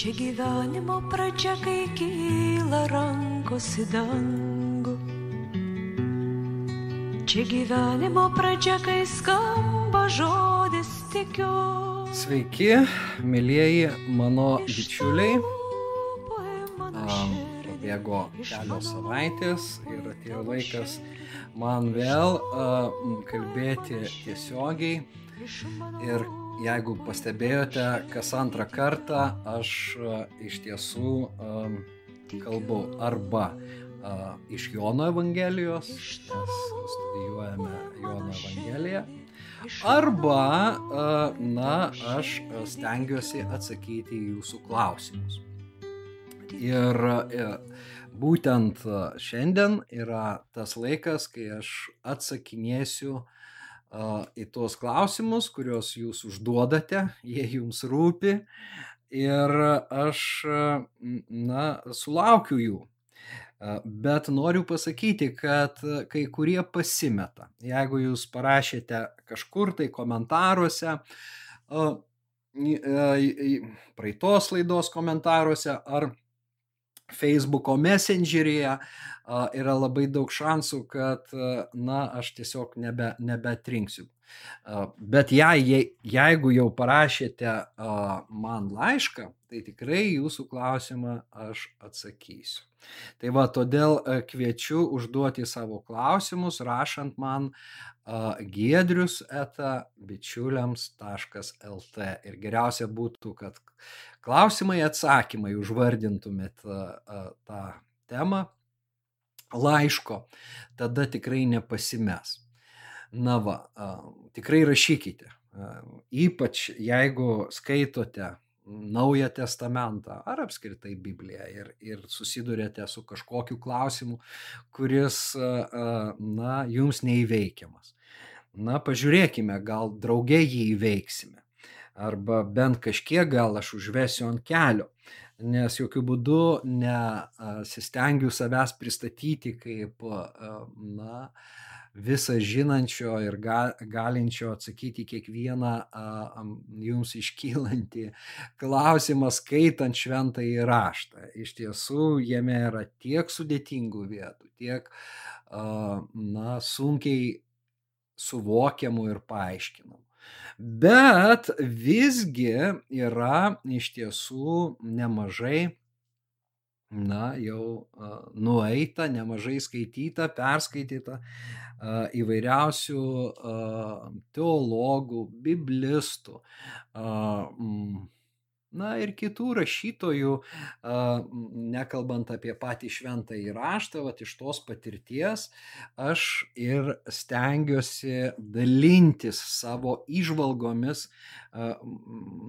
Čia gyvenimo pradžia, kai kyla rankos į dangų. Čia gyvenimo pradžia, kai skamba žodis tikiu. Sveiki, mėlyjeji mano bičiuliai. Pabėgo kelios savaitės ir atėjo laikas man vėl uh, kalbėti tiesiogiai. Ir jeigu pastebėjote, kas antrą kartą aš uh, iš tiesų uh, kalbu arba uh, iš Jono Evangelijos, nes studijuojame Jono Evangeliją, arba, uh, na, aš stengiuosi atsakyti į jūsų klausimus. Ir būtent šiandien yra tas laikas, kai aš atsakinėsiu į tuos klausimus, kuriuos jūs užduodate, jie jums rūpi ir aš, na, sulaukiu jų. Bet noriu pasakyti, kad kai kurie pasimeta. Jeigu jūs parašėte kažkur tai komentaruose, praeitos laidos komentaruose ar Facebooko messengeryje yra labai daug šansų, kad, na, aš tiesiog nebe, nebetrinksiu. Bet jei, jeigu jau parašėte man laišką, tai tikrai jūsų klausimą aš atsakysiu. Tai va, todėl kviečiu užduoti savo klausimus, rašant man giedrius eta bičiuliams.lt. Ir geriausia būtų, kad klausimai, atsakymai užvardintumėt tą temą laiško, tada tikrai nepasimes. Na va, tikrai rašykite. Ypač jeigu skaitote Naują testamentą ar apskritai Bibliją ir, ir susidurėte su kažkokiu klausimu, kuris, na, jums neįveikiamas. Na, pažiūrėkime, gal draugiai jį įveiksime. Arba bent kažkiek gal aš užvesiu ant kelio nes jokių būdų nesistengiu savęs pristatyti kaip, na, visą žinančio ir ga, galinčio atsakyti kiekvieną a, jums iškylantį klausimą skaitant šventą įraštą. Iš tiesų, jame yra tiek sudėtingų vietų, tiek, a, na, sunkiai suvokiamų ir paaiškinamų. Bet visgi yra iš tiesų nemažai, na, jau nueita, nemažai skaityta, perskaityta įvairiausių teologų, biblistų, na ir kitų rašytojų, nekalbant apie patį šventą įraštą, va iš tos patirties aš ir stengiuosi dalintis savo išvalgomis,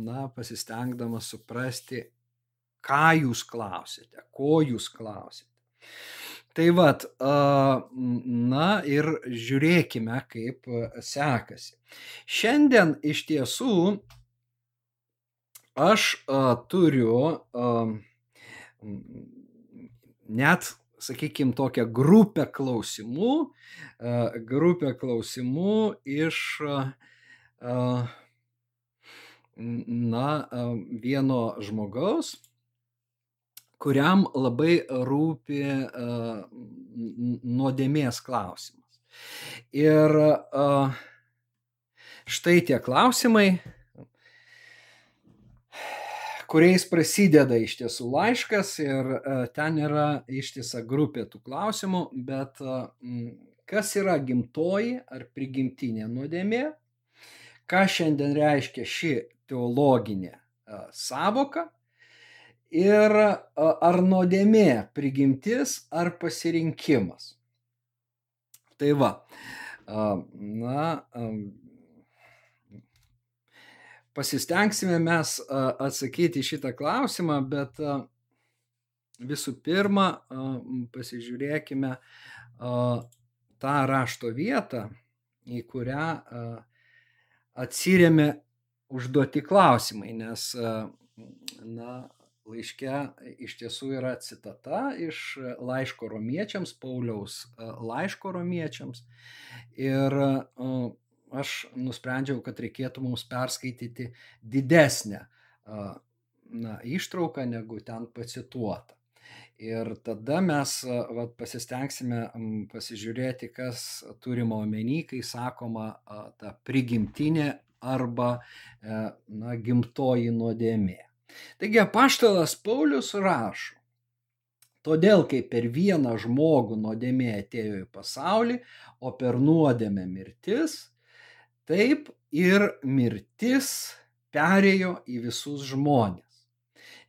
na, pasistengdamas suprasti, ką jūs klausite, ko jūs klausite. Tai vad, na ir žiūrėkime, kaip sekasi. Šiandien iš tiesų aš turiu net, sakykime, tokią grupę klausimų, grupę klausimų iš, na, vieno žmogaus, kuriam labai rūpi a, nuodėmės klausimas. Ir a, štai tie klausimai, kuriais prasideda iš tiesų laiškas ir e, ten yra ištisa grupė tų klausimų, bet e, kas yra gimtoji ar prigimtinė nuodėmė, ką šiandien reiškia ši teologinė e, savoka ir ar nuodėmė prigimtis ar pasirinkimas. Tai va, na, Pasistengsime mes atsakyti šitą klausimą, bet visų pirma pasižiūrėkime tą rašto vietą, į kurią atsiriame užduoti klausimai, nes na, laiške iš tiesų yra citata iš laiško romiečiams, Pauliaus laiško romiečiams. Ir aš nusprendžiau, kad reikėtų mums perskaityti didesnę na, ištrauką, negu ten pacituota. Ir tada mes vat, pasistengsime pasižiūrėti, kas turima omeny, kai sakoma ta prigimtinė arba e, na, gimtoji nuodėmė. Taigi apaštalas Paulius rašo, todėl kaip per vieną žmogų nuodėmė atėjo į pasaulį, o per nuodėmę mirtis, taip ir mirtis perėjo į visus žmonės,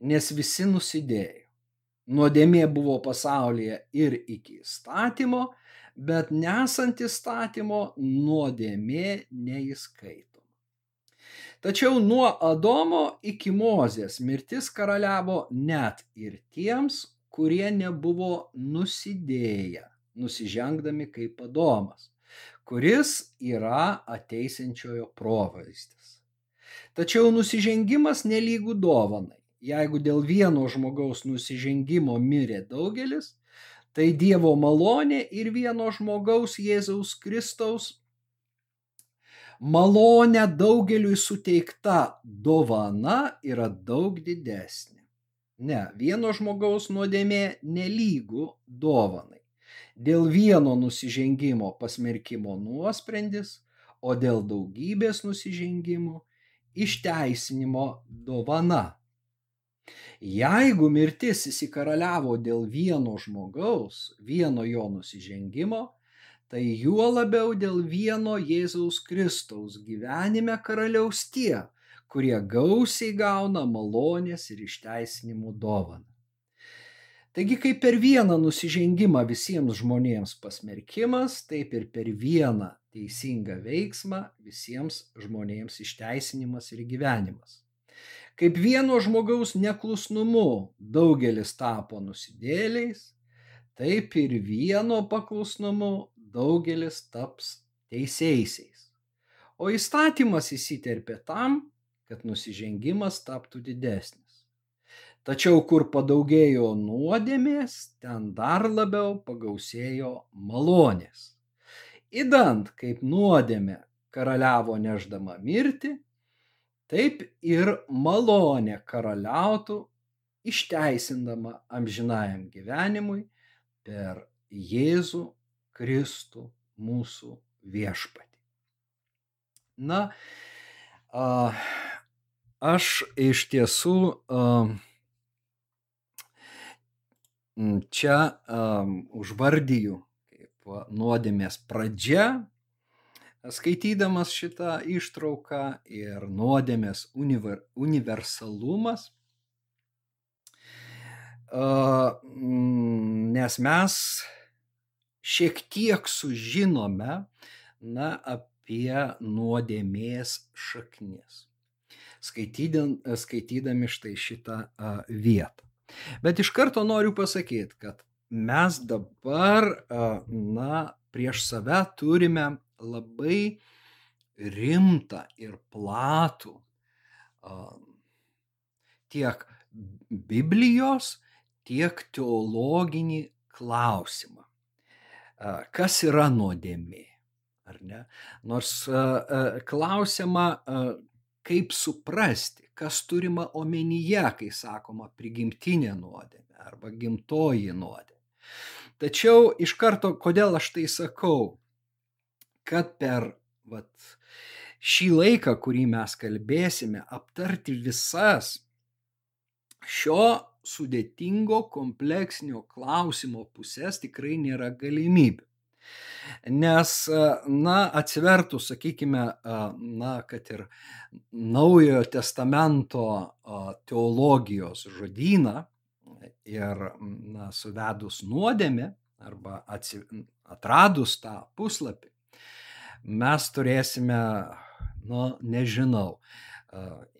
nes visi nusidėjo. Nuodėmė buvo pasaulyje ir iki įstatymo, bet nesant įstatymo nuodėmė neįskaitoma. Tačiau nuo Adomo iki Mozės mirtis karaliavo net ir tiems, kurie nebuvo nusidėję, nusižengdami kaip Adomas, kuris yra ateisinčiojo provaizdis. Tačiau nusižengimas nelygų dovanai. Jeigu dėl vieno žmogaus nusižengimo mirė daugelis, tai Dievo malonė ir vieno žmogaus Jėzaus Kristaus malonė daugeliui suteikta dovana yra daug didesnė. Ne, vieno žmogaus nuodėmė nelygų dovanai. Dėl vieno nusižengimo pasmerkimo nuosprendis, o dėl daugybės nusižengimų išteisinimo dovana. Jeigu mirtis įsikaraliavo dėl vieno žmogaus, vieno jo nusižengimo, tai juo labiau dėl vieno Jėzaus Kristaus gyvenime karaliaus tie, kurie gausiai gauna malonės ir išteisinimų dovaną. Taigi, kaip per vieną nusižengimą visiems žmonėms pasmerkimas, taip ir per vieną teisingą veiksmą visiems žmonėms išteisinimas ir gyvenimas. Kaip vieno žmogaus neklusnumu daugelis tapo nusidėliais, taip ir vieno paklusnumu daugelis taps teisėjaisiais. O įstatymas įsiterpė tam, kad nusižengimas taptų didesnis. Tačiau kur padaugėjo nuodėmės, ten dar labiau pagausėjo malonės. Įdant, kaip nuodėmė karaliavo neždama mirti, taip ir malonė karaliautų išteisindama amžinajam gyvenimui per Jėzų Kristų mūsų viešpatį. Na, aš iš tiesų čia užvardyju kaip nuodėmės pradžia, skaitydamas šitą ištrauką ir nuodėmės univer, universalumas, nes mes šiek tiek sužinome na, apie nuodėmės šaknis, skaitydami, štai šitą a, vietą. Bet iš karto noriu pasakyti, kad mes dabar, a, na, prieš save turime labai rimtą ir platų a, tiek Biblijos, tiek teologinį klausimą kas yra nuodėmė. Nors klausiama, kaip suprasti, kas turima omenyje, kai sakoma prigimtinė nuodėmė arba gimtoji nuodėmė. Tačiau iš karto, kodėl aš tai sakau, kad per vat, šį laiką, kurį mes kalbėsime, aptarti visas šio sudėtingo kompleksinio klausimo pusės tikrai nėra galimybių. Nes, na, atsivertų, sakykime, na, kad ir naujojo testamento teologijos žodyną ir, na, suvedus nuodėmę arba atsi, atradus tą puslapį, mes turėsime, nu, nežinau,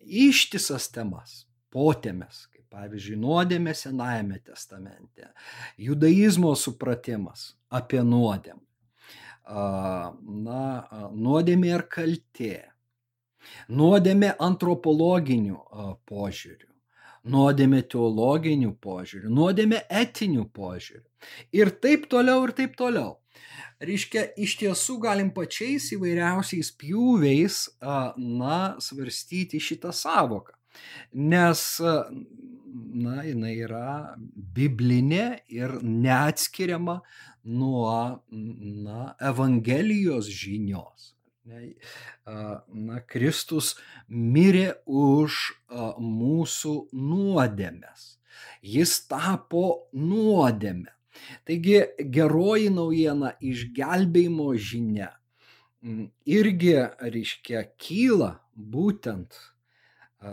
ištisas temas, potėmes, Pavyzdžiui, nuodėmė Senajame testamente, judaizmo supratimas apie nuodėmę, na, nuodėmė ir kaltė, nuodėmė antropologinių požiūrių, nuodėmė teologinių požiūrių, nuodėmė etinių požiūrių ir taip toliau ir taip toliau. Reiškia, iš tiesų galim pačiais įvairiausiais pjūviais, na, svarstyti šitą savoką. Nes, na, jinai yra biblinė ir neatskiriama nuo, na, Evangelijos žinios. Na, Kristus mirė už mūsų nuodėmes. Jis tapo nuodėme. Taigi geroji naujiena išgelbėjimo žinia irgi, reiškia, kyla būtent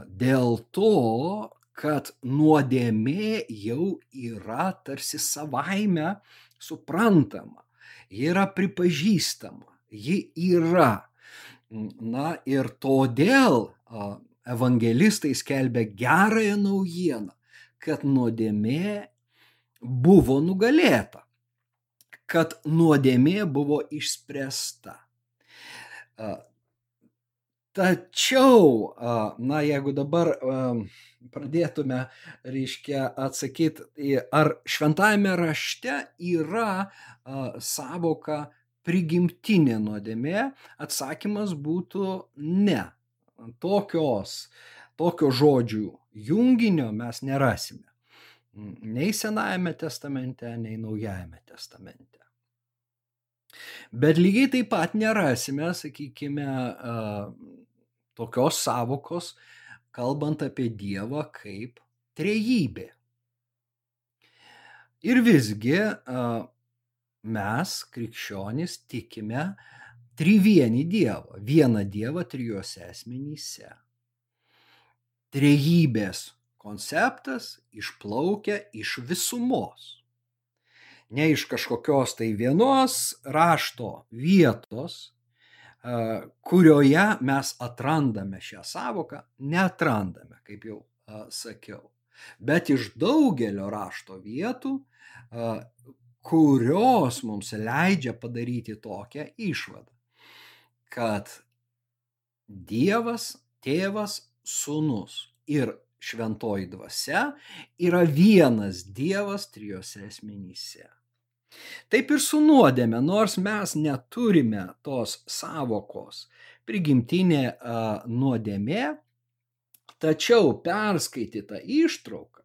dėl to, kad nuodėmė jau yra tarsi savaime suprantama, ji yra pripažįstama, ji yra. Na ir todėl evangelistai skelbia gerąją naujieną, kad nuodėmė buvo nugalėta, kad nuodėmė buvo išspręsta. Tačiau, na, jeigu dabar pradėtume, reiškia, atsakyti, ar šventajame rašte yra savoka prigimtinė nuodėmė, atsakymas būtų ne. Tokios, tokio žodžių junginio mes nerasime. Nei Senajame testamente, nei Naujajame testamente. Bet lygiai taip pat nerasime, sakykime, tokios savokos, kalbant apie Dievą kaip trejybė. Ir visgi mes, krikščionys, tikime trivienį Dievą, vieną Dievą trijuose asmenyse. Trejybės konceptas išplaukia iš visumos. Ne iš kažkokios tai vienos rašto vietos, kurioje mes atrandame šią savoką, neatrandame, kaip jau sakiau, bet iš daugelio rašto vietų, kurios mums leidžia padaryti tokią išvadą, kad Dievas, tėvas, sunus ir šventoji dvasia yra vienas Dievas trijose asmenyse. Taip ir su nuodėme, nors mes neturime tos savokos prigimtinė a, nuodėmė, tačiau perskaityta ištrauka,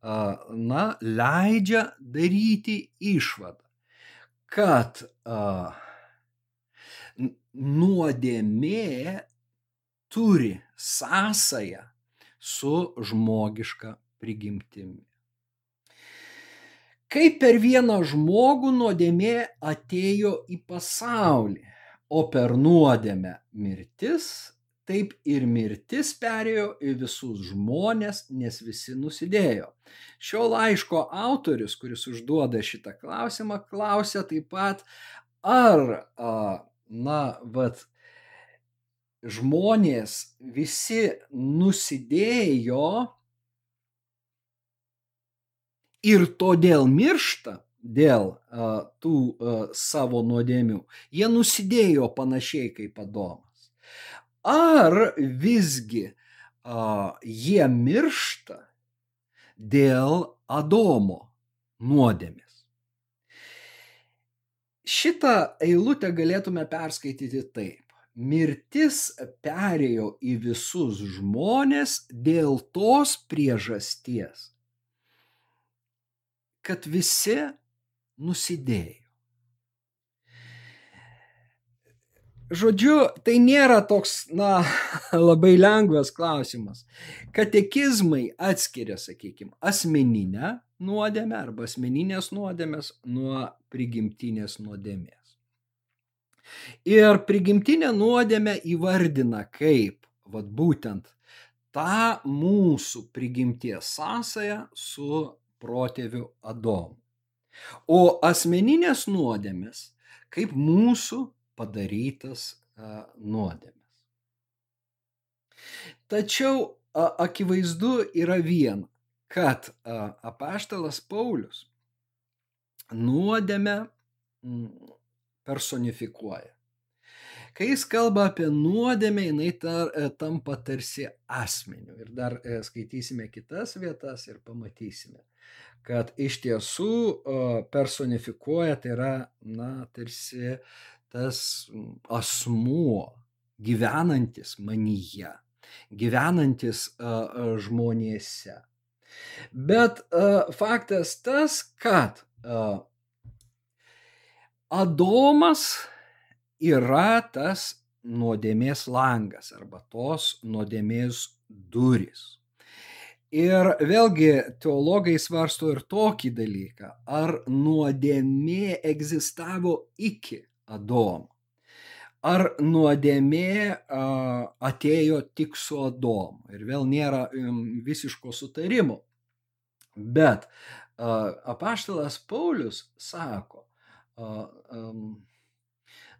a, na, leidžia daryti išvadą, kad a, nuodėmė turi sąsają su žmogiška prigimtimi. Kaip per vieną žmogų nuodėmė atėjo į pasaulį, o per nuodėmę mirtis, taip ir mirtis perėjo į visus žmonės, nes visi nusidėjo. Šio laiško autorius, kuris užduoda šitą klausimą, klausia taip pat, ar, na, vat, žmonės visi nusidėjo ir todėl miršta dėl uh, tų uh, savo nuodėmių. Jie nusidėjo panašiai kaip Adomas. Ar visgi uh, jie miršta dėl Adomo nuodėmės? Šitą eilutę galėtume perskaityti taip mirtis perėjo į visus žmonės dėl tos priežasties, kad visi nusidėjo. Žodžiu, tai nėra toks, na, labai lengvas klausimas. Katekizmai atskiria, sakykime, asmeninę nuodėmę arba asmeninės nuodėmės nuo prigimtinės nuodėmės. Ir prigimtinę nuodėmę įvardina kaip, vad būtent, tą mūsų prigimties sąsają su protėviu Adomu. O asmeninės nuodėmės kaip mūsų padarytas nuodėmės. Tačiau akivaizdu yra viena, kad apaštalas Paulius nuodėmę personifikuoja. Kai jis kalba apie nuodėmę, jinai tar, e, tampa tarsi asmeniu. Ir dar e, skaitysime kitas vietas ir pamatysime, kad iš tiesų personifikuoja, tai yra, na, tarsi tas asmuo gyvenantis manyje, gyvenantis žmonėse. Bet faktas tas, kad Adomas yra tas nuodėmės langas arba tos nuodėmės durys. Ir vėlgi teologai svarsto ir tokį dalyką, ar nuodėmė egzistavo iki Adomo, ar nuodėmė atėjo tik su Adomu. Ir vėl nėra visiško sutarimo. Bet apaštalas Paulius sako,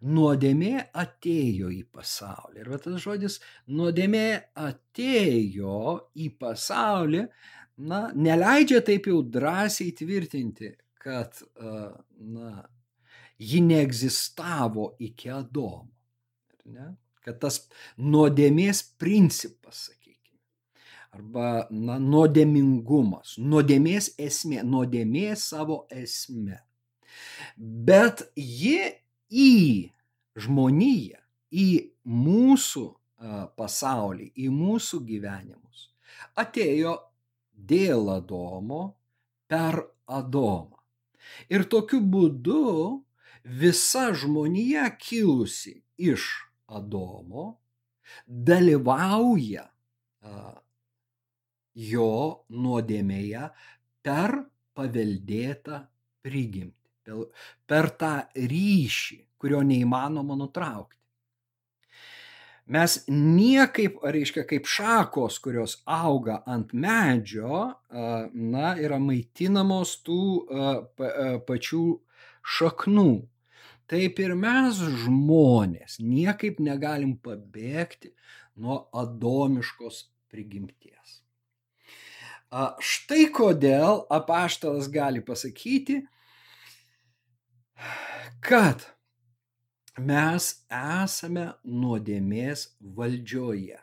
nuodėmė atėjo į pasaulį. Ir va tas žodis nuodėmė atėjo į pasaulį, na, neleidžia taip jau drąsiai tvirtinti, kad, na, ji neegzistavo iki Adomo. Ne? Kad tas nuodėmės principas, sakykime, arba na, nuodėmingumas, nuodėmės esmė, nuodėmė savo esmė. Bet ji į žmoniją, į mūsų pasaulį, į mūsų gyvenimus atėjo dėl Adomo per Adomą. Ir tokiu būdu visa žmonija kilusi iš Adomo dalyvauja jo nuodėmėje per paveldėtą prigimtį per tą ryšį, kurio neįmanoma nutraukti. Mes niekaip, reiškia, kaip šakos, kurios auga ant medžio, na, yra maitinamos tų pačių šaknų. Taip ir mes žmonės niekaip negalim pabėgti nuo adomiškos prigimties. Štai kodėl apaštalas gali pasakyti, kad mes esame nuodėmės valdžioje.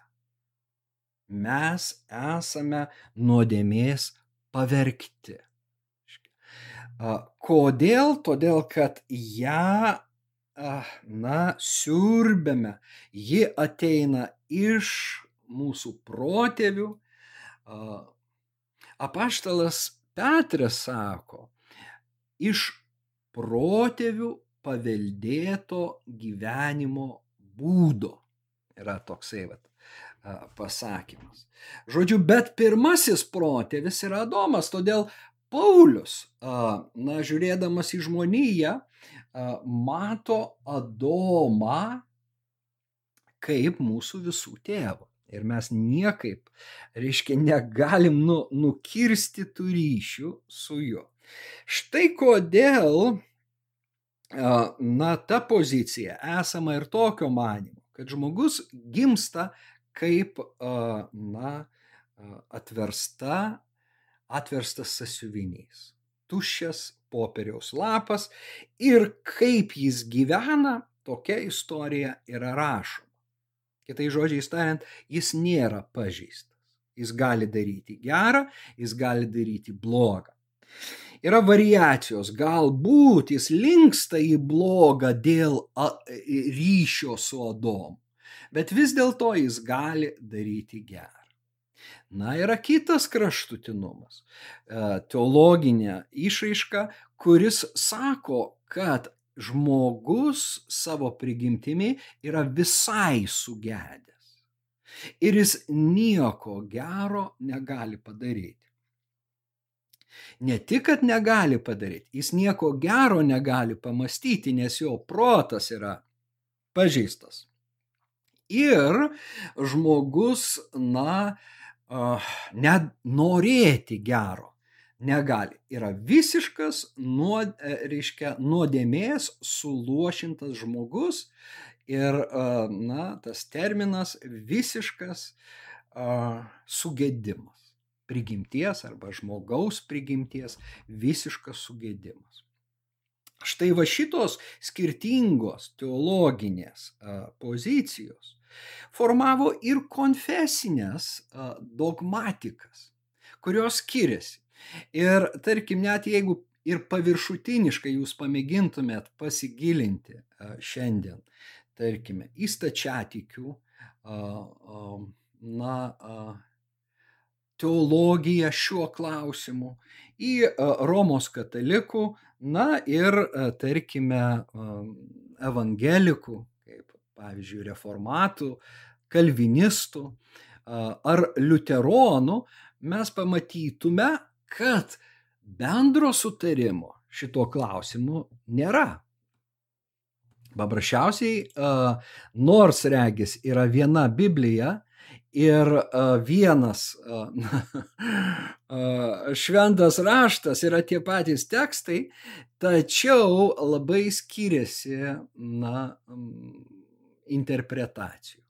Mes esame nuodėmės pavergti. Kodėl? Todėl, kad ją, na, siurbėme, ji ateina iš mūsų protėvių. Apaštalas Petras sako, iš protėvių paveldėto gyvenimo būdo. Yra toksai vat, pasakymas. Žodžiu, bet pirmasis protėvis yra Adomas, todėl Paulius, na, žiūrėdamas į žmoniją, mato Adomą kaip mūsų visų tėvą. Ir mes niekaip, reiškia, negalim nu, nukirsti tų ryšių su juo. Štai kodėl na, ta pozicija esama ir tokio manimo, kad žmogus gimsta kaip, na, atversta, atverstas sasiuvinys, tuščias popieriaus lapas ir kaip jis gyvena, tokia istorija yra rašoma. Kitai žodžiai tariant, jis nėra pažįstas. Jis gali daryti gerą, jis gali daryti blogą. Yra variacijos, galbūt jis linksta į blogą dėl ryšio su Adomu, bet vis dėlto jis gali daryti gerą. Na, yra kitas kraštutinumas, e, teologinė išraiška, kuris sako, kad žmogus savo prigimtimi yra visai sugedęs. Ir jis nieko gero negali padaryti ne tik, kad negali padaryti, jis nieko gero negali pamastyti, nes jo protas yra pažeistas. Ir žmogus, na, net norėti gero negali. Yra visiškas, nuod, e, reiškia, nuodėmės suluošintas žmogus ir, na, tas terminas visiškas sugėdimas prigimties arba žmogaus prigimties visiškas sugėdimas. Štai va šitos skirtingos teologinės pozicijos formavo ir konfesinės dogmatikas, kurios skiriasi. Ir tarkim, net jeigu ir paviršutiniškai jūs pamėgintumėt pasigilinti šiandien, tarkime, į stačiatikių, na, teologiją šiuo klausimu, į Romos katalikų, na ir, tarkime, evangelikų, kaip pavyzdžiui, reformatų, kalvinistų ar liuteronų, mes pamatytume, kad bendro sutarimo šito klausimu nėra. Paprasčiausiai, nors regis yra viena Biblija ir vienas šventas raštas yra tie patys tekstai, tačiau labai skiriasi na, interpretacijos.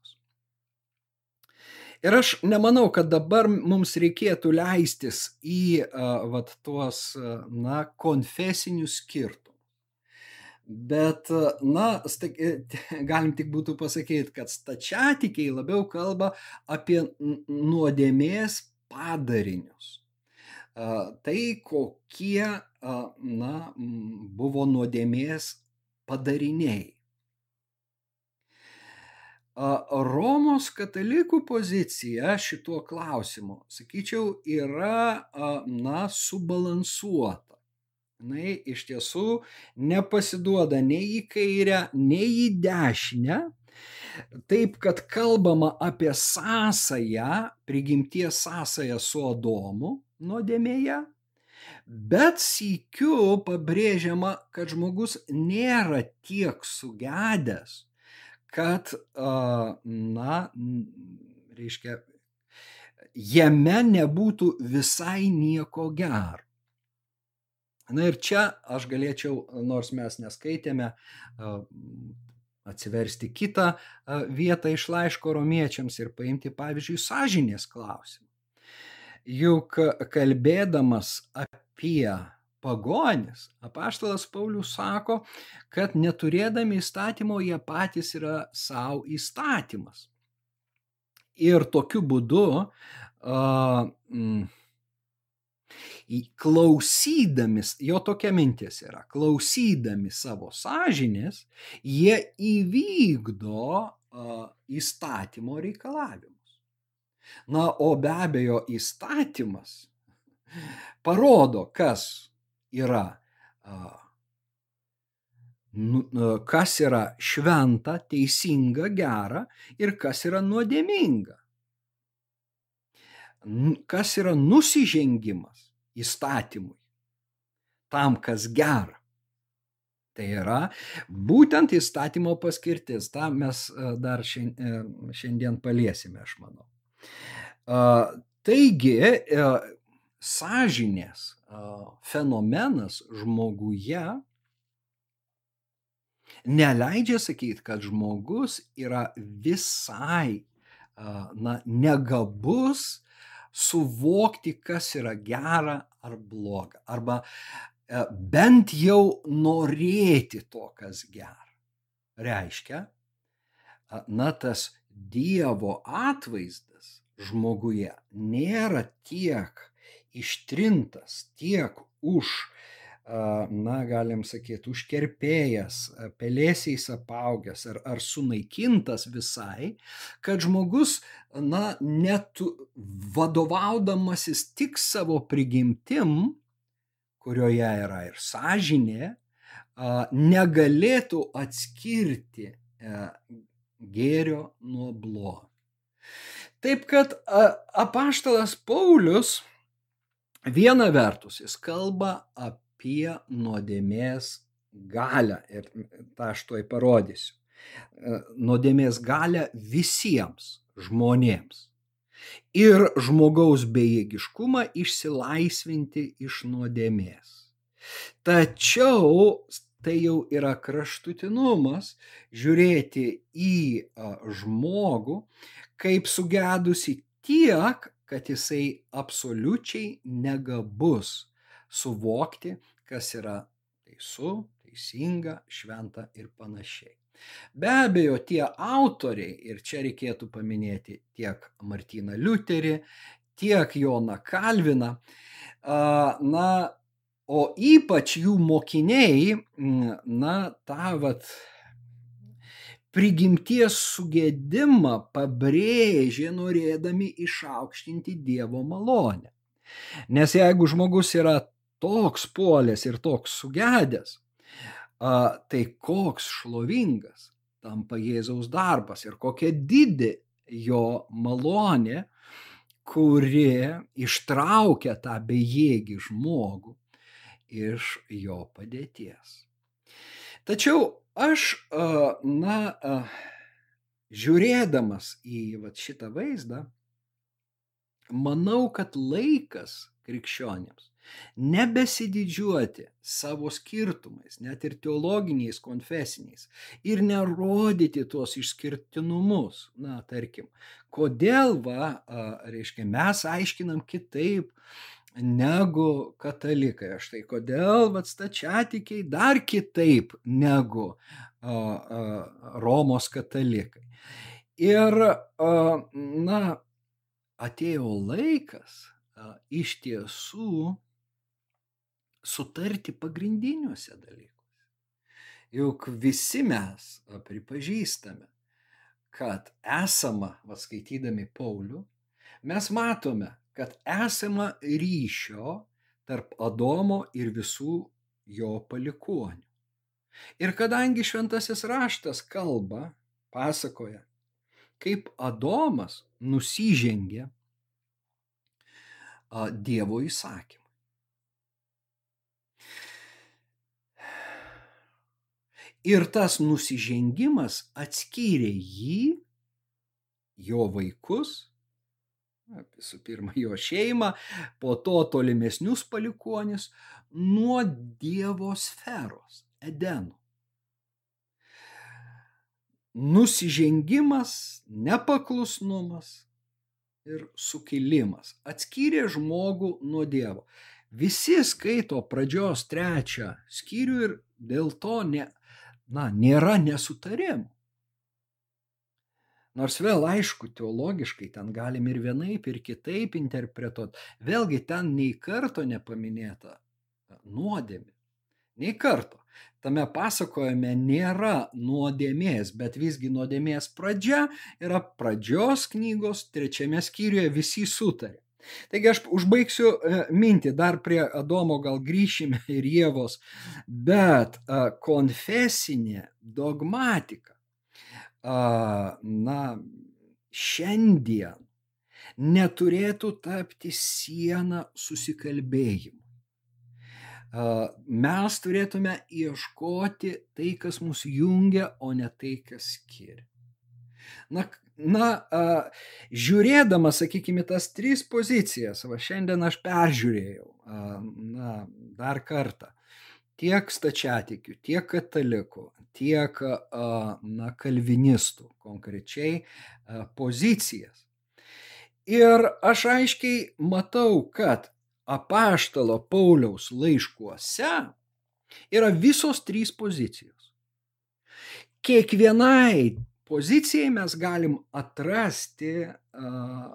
Ir aš nemanau, kad dabar mums reikėtų leistis į vat, tuos na, konfesinius skirtumus. Bet, na, galim tik būtų pasakyti, kad stačiatikiai labiau kalba apie nuodėmės padarinius. Tai kokie, na, buvo nuodėmės padariniai. Romos katalikų pozicija šituo klausimu, sakyčiau, yra, na, subalansuota jinai iš tiesų nepasiduoda nei į kairę, nei į dešinę. Taip, kad kalbama apie sąsają, prigimties sąsają su Adomu nuodėmėje, bet sykiu pabrėžiama, kad žmogus nėra tiek sugedęs, kad, na, reiškia, jame nebūtų visai nieko gero. Na ir čia aš galėčiau, nors mes neskaitėme, atsiversti kitą vietą iš laiško romiečiams ir paimti, pavyzdžiui, sąžinės klausimą. Juk kalbėdamas apie pagonis, apaštalas Paulius sako, kad neturėdami įstatymo jie patys yra savo įstatymas. Ir tokiu būdu uh, mm, klausydami, jo tokia mintis yra, klausydami savo sąžinės, jie įvykdo uh, įstatymo reikalavimus. Na, o be abejo, įstatymas parodo, kas yra, uh, kas yra šventa, teisinga, gera ir kas yra nuodėminga. Kas yra nusižengimas įstatymui, tam, kas gera. Tai yra būtent įstatymo paskirtis. Ta mes e, dar e, šiandien paliesime, aš manau. Taigi, e, sąžinės fenomenas žmoguje neleidžia sakyti, kad žmogus yra visai na, negabus suvokti, kas yra gera ar bloga. Arba e, bent jau norėti to, kas gera. Reiškia, na tas Dievo atvaizdas žmoguje nėra tiek ištrintas, tiek už na, galim sakyti, užkerpėjęs, pelėsiais apaugęs ar, ar sunaikintas visai, kad žmogus, na, net vadovaudamasis tik savo prigimtim, kurioje yra ir sąžinė, negalėtų atskirti e, gėrio nuo blogio. Taip kad apaštalas Paulius viena vertus jis kalba apie apie nuodėmės galę. Ir tą aš tuoj parodysiu. E, nuodėmės galę visiems žmonėms. Ir žmogaus bejėgiškumą išsilaisvinti iš nuodėmės. Tačiau tai jau yra kraštutinumas žiūrėti į žmogų kaip sugedusi tiek, kad jisai absoliučiai negabus suvokti, kas yra teisu, teisinga, šventa ir panašiai. Be abejo, tie autoriai, ir čia reikėtų paminėti tiek Martyną Liuterį, tiek Joną Kalviną, Na, o ypač jų mokiniai, na, tą vat prigimties sugėdimą pabrėžė norėdami išaukštinti Dievo malonę. Nes jeigu žmogus yra toks puolęs ir toks sugedęs, tai koks šlovingas tampa Jėzaus darbas ir kokia didė jo malonė, kuri ištraukia tą bejėgį žmogų iš jo padėties. Tačiau aš, na, žiūrėdamas į vat, šitą vaizdą, manau, kad laikas krikščionėms nebesididžiuoti savo skirtumais, net ir teologiniais, konfesiniais, ir nerodyti tuos išskirtinumus. Na, tarkim, kodėl, va, reiškia, mes aiškinam kitaip negu katalikai. Aš tai kodėl, va, stačiatikiai dar kitaip negu a, a, Romos katalikai. Ir, a, na, atėjo laikas iš tiesų sutarti pagrindiniuose dalykuose. Juk visi mes pripažįstame, kad esama, vaskaitydami Paulių, mes matome, kad esama ryšio tarp Adomo ir visų jo palikonių. Ir kadangi šventasis raštas kalba, pasakoja, kaip Adomas nusižengė Dievo įsakymą. Ir tas nusižengimas atskyrė jį, jo vaikus, visų pirma, jo šeimą, po to tolimesnius palikonis nuo Dievo sferos, Edeno. Nusižengimas, nepaklusnumas ir sukilimas atskyrė žmogų nuo Dievo. Visi skaito pradžios trečią skyrių ir dėl to ne, na, nėra nesutarimų. Nors vėl aišku, teologiškai ten galim ir vienaip, ir kitaip interpretuoti. Vėlgi ten nei karto nepaminėta nuodėmė. Nei karto. Tame pasakojime nėra nuodėmės, bet visgi nuodėmės pradžia yra pradžios knygos trečiame skyriuje visi sutarė. Taigi aš užbaigsiu e, mintį, dar prie Adomo gal grįšime ir Jėvos, bet e, konfesinė dogmatika, na, šiandien neturėtų tapti siena susikalbėjimu. Mes turėtume ieškoti tai, kas mus jungia, o ne tai, kas skiria. Na, na, žiūrėdama, sakykime, tas tris pozicijas, va šiandien aš peržiūrėjau, na, dar kartą, tiek stačiatikių, tiek katalikų, tiek, na, kalvinistų konkrečiai pozicijas. Ir aš aiškiai matau, kad apaštalo Pauliaus laiškuose yra visos trys pozicijos. Kiekvienai pozicijai mes galim atrasti uh,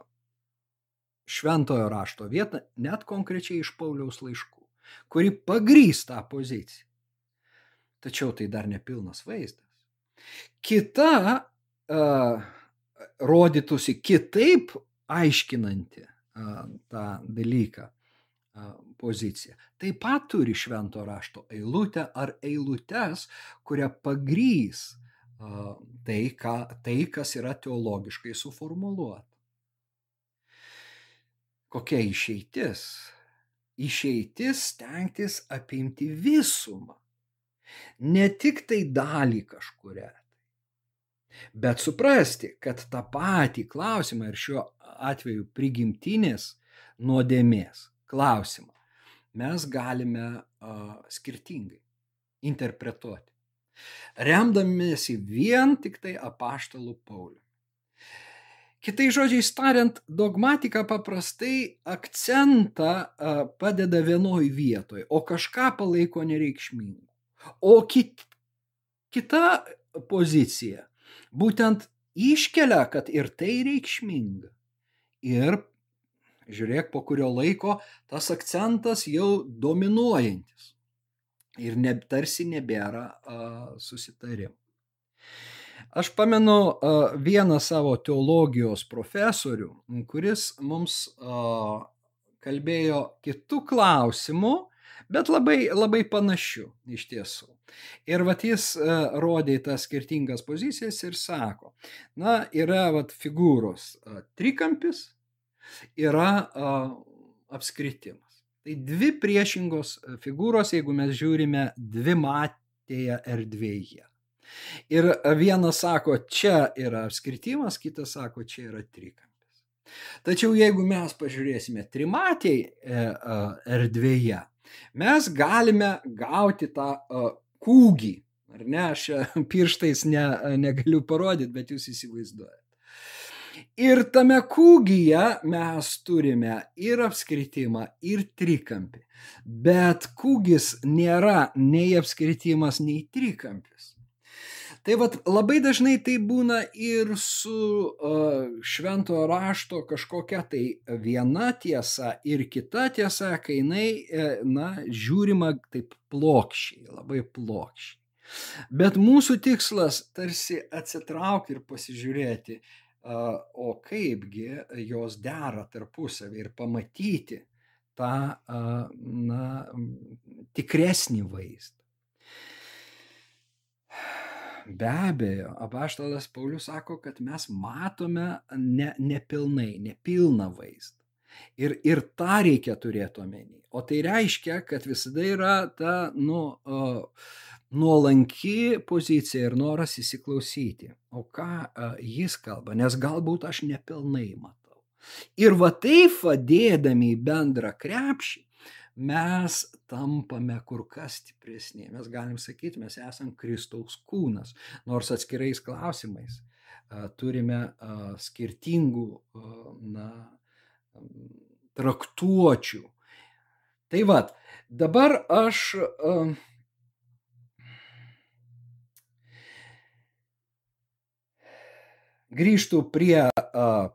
šventojo rašto vietą, net konkrečiai iš Pauliaus laiškų, kuri pagrys tą poziciją. Tačiau tai dar nepilnas vaizdas. Kita uh, rodytųsi kitaip aiškinanti uh, tą dalyką poziciją. Taip pat turi švento rašto eilutę ar eilutes, kurią pagrys tai, ką, tai, kas yra teologiškai suformuoluota. Kokia išeitis? Išeitis stengtis apimti visumą, ne tik tai dalį kažkuria, bet suprasti, kad tą patį klausimą ir šiuo atveju prigimtinės nuodėmės klausimą mes galime uh, skirtingai interpretuoti remdamiesi vien tik tai apaštalų Paulių. Kitai žodžiai tariant, dogmatika paprastai akcentą padeda vienoj vietoj, o kažką palaiko nereikšmingu. O kit, kita pozicija būtent iškelia, kad ir tai reikšminga. Ir žiūrėk, po kurio laiko tas akcentas jau dominuojantis ir ne, tarsi nebėra uh, susitarimų. Aš pamenu uh, vieną savo teologijos profesorių, kuris mums uh, kalbėjo kitų klausimų, bet labai, labai panašių iš tiesų. Ir vat jis rodė tas skirtingas pozicijas ir sako, na, yra vat figūros trikampis, yra uh, apskritimas. Tai dvi priešingos figūros, jeigu mes žiūrime dvi matėje erdvėje. Ir vienas sako, čia yra apskritimas, kitas sako, čia yra trikampis. Tačiau jeigu mes pažiūrėsime trimatėj e, e, erdvėje, mes galime gauti tą e, kūgį. Ar ne, aš pirštais ne, negaliu parodyti, bet jūs įsivaizduojate. Ir tame kūgyje mes turime ir apskritimą, ir trikampį. Bet kūgis nėra nei apskritimas, nei trikampis. Tai vad labai dažnai tai būna ir su uh, švento rašto kažkokia tai viena tiesa ir kita tiesa, kai jinai, na, žiūrima taip plokščiai, labai plokščiai. Bet mūsų tikslas tarsi atsitraukti ir pasižiūrėti, o kaipgi jos dera tarpusavį ir pamatyti tą na, tikresnį vaizdą. Be abejo, apaštalas Paulius sako, kad mes matome ne, nepilnai, nepilną vaizdą. Ir, ir tą reikia turėti omeny. O tai reiškia, kad visada yra ta, nu, uh, nuolanki pozicija ir noras įsiklausyti, o ką jis kalba, nes galbūt aš nepilnai matau. Ir va taip vadėdami į bendrą krepšį, mes tampame kur kas stipresni. Mes galim sakyti, mes esame Kristaus kūnas, nors atskirais klausimais turime skirtingų na, traktuočių. Tai vad, dabar aš uh, grįžtų prie a,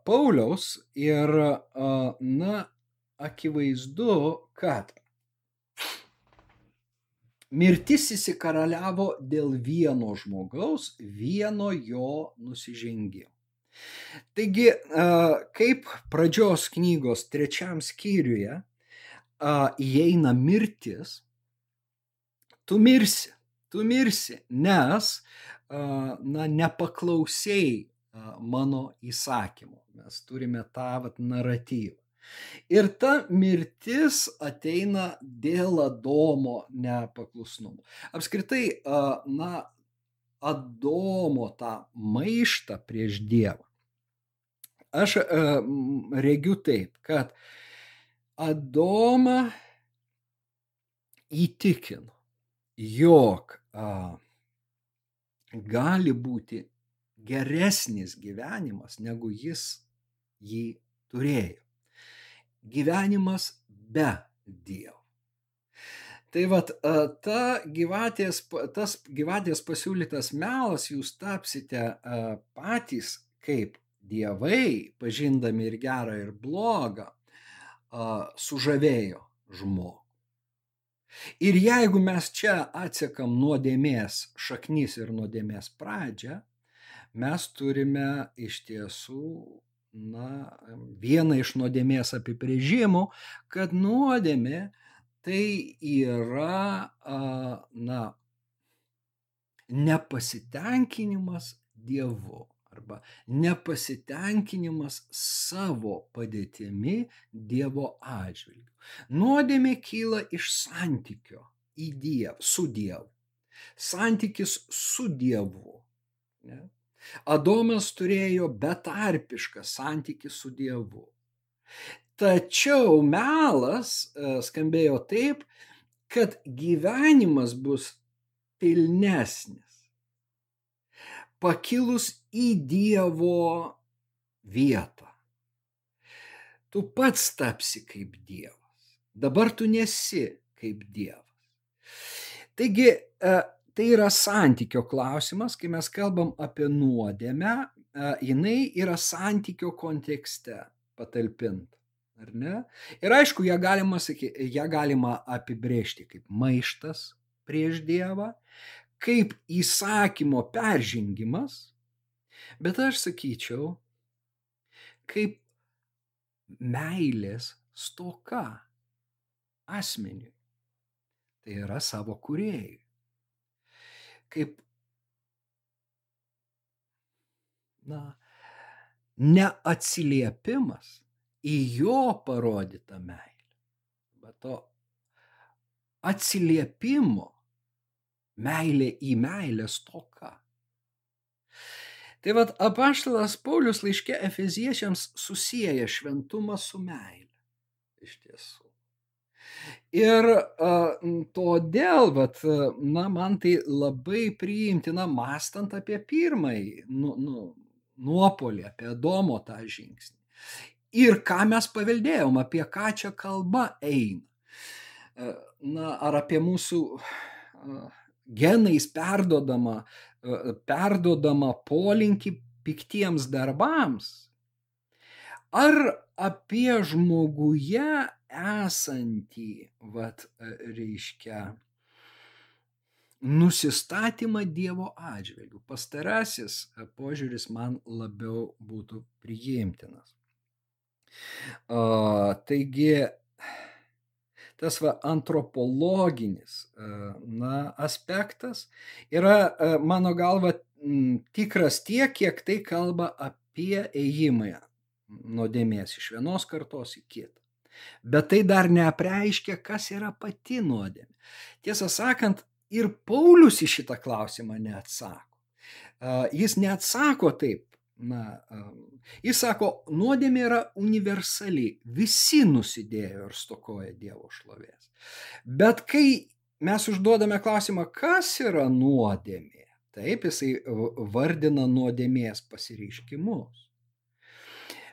Pauliaus ir, a, na, akivaizdu, kad mirtis įsikaraliavo dėl vieno žmogaus, vieno jo nusižengimo. Taigi, kaip pradžios knygos trečiam skyriuje įeina mirtis, tu mirsi, tu mirsi, nes na, nepaklausėjai mano įsakymų. Mes turime tą vat, naratyvą. Ir ta mirtis ateina dėl Adomo nepaklusnumo. Apskritai, na, Adomo tą maištą prieš Dievą. Aš regiu taip, kad Adomą įtikino, jog gali būti geresnis gyvenimas, negu jis jį turėjo. Gyvenimas be Dievo. Tai vad, ta gyvatės, tas gyvatės pasiūlytas melas jūs tapsite patys kaip dievai, pažindami ir gerą, ir blogą, sužavėjo žmogų. Ir jeigu mes čia atsekam nuodėmės šaknis ir nuodėmės pradžią, mes turime iš tiesų na, vieną iš nuodėmės apibrėžimų, kad nuodėmė tai yra na, nepasitenkinimas Dievu arba nepasitenkinimas savo padėtimi Dievo atžvilgiu. Nuodėmė kyla iš santykio į Dievą, su Dievu. Santykis su Dievu. Ne? Adomas turėjo betarpišką santykių su Dievu. Tačiau melas e, skambėjo taip, kad gyvenimas bus pilnesnis. Pakilus į Dievo vietą. Tu pats tapsi kaip Dievas. Dabar tu nesi kaip Dievas. Taigi e, tai yra santykio klausimas, kai mes kalbam apie nuodėmę, jinai yra santykio kontekste patalpinta. Ar ne? Ir aišku, ją galima, saky, ją galima apibrėžti kaip maištas prieš Dievą, kaip įsakymo peržengimas, bet aš sakyčiau, kaip meilės stoka asmeniui. Tai yra savo kuriejui. Kaip, na, neatsiliepimas į jo parodytą meilę. Bet to atsiliepimo meilė į meilę stoka. Tai vad apaštalas Paulius laiškė Efeziečiams susijęja šventumą su meilė. Iš tiesų. Ir a, todėl, vat, na, man tai labai priimtina, mastant apie pirmąjį nu, nu, nuopolį, apie Domo tą žingsnį. Ir ką mes paveldėjom, apie ką čia kalba eina. Na, ar apie mūsų genais perdodama, perdodama polinkį piktiems darbams, ar apie žmoguje esantį, vat, reiškia, nusistatymą Dievo atžvilgių. Pastarasis požiūris man labiau būtų priimtinas. Taigi, tas va, antropologinis na, aspektas yra, mano galva, tikras tiek, kiek tai kalba apie ėjimą nuodėmės iš vienos kartos į kitą. Bet tai dar neapreiškia, kas yra pati nuodėmė. Tiesą sakant, ir Paulius į šitą klausimą neatsako. Jis neatsako taip. Na, jis sako, nuodėmė yra universali, visi nusidėjo ir stokoja Dievo šlovės. Bet kai mes užduodame klausimą, kas yra nuodėmė, taip jisai vardina nuodėmės pasireiškimus.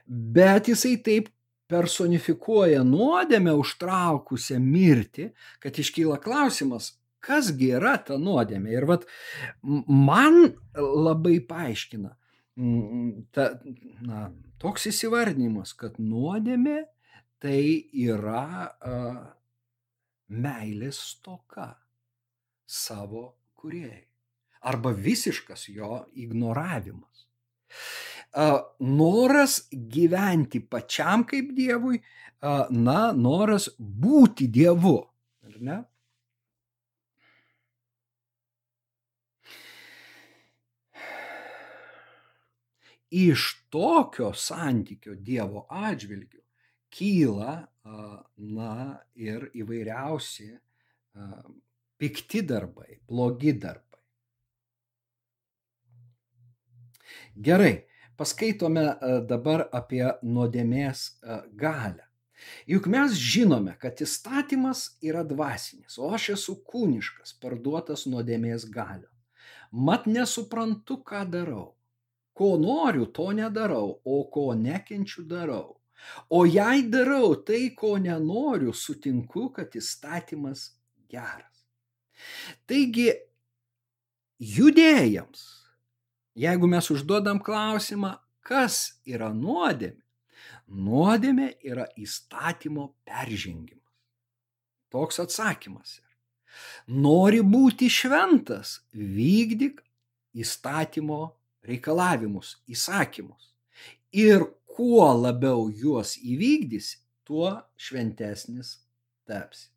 Bet jisai taip personifikuoja nuodėmę užtraukusią mirtį, kad iškyla klausimas, kasgi yra ta nuodėmė. Ir vat man labai paaiškina ta, na, toks įsivardinimas, kad nuodėmė tai yra uh, meilės stoka savo kuriejai. Arba visiškas jo ignoravimas. Noras gyventi pačiam kaip Dievui, na, noras būti Dievu. Ar ne? Iš tokio santykio Dievo atžvilgių kyla, na, ir įvairiausi pikti darbai, blogi darbai. Gerai, paskaitome dabar apie nuodėmės galę. Juk mes žinome, kad įstatymas yra dvasinis, o aš esu kūniškas, parduotas nuodėmės galio. Mat nesuprantu, ką darau Ko noriu, to nedarau, o ko nekenčiu, darau. O jei darau tai, ko nenoriu, sutinku, kad įstatymas geras. Taigi, judėjams, jeigu mes užduodam klausimą, kas yra nuodėmė, nuodėmė yra įstatymo peržengimas. Toks atsakymas yra. Nori būti šventas, vykdyk įstatymo reikalavimus, įsakymus. Ir kuo labiau juos įvykdysi, tuo šventesnis tapsi.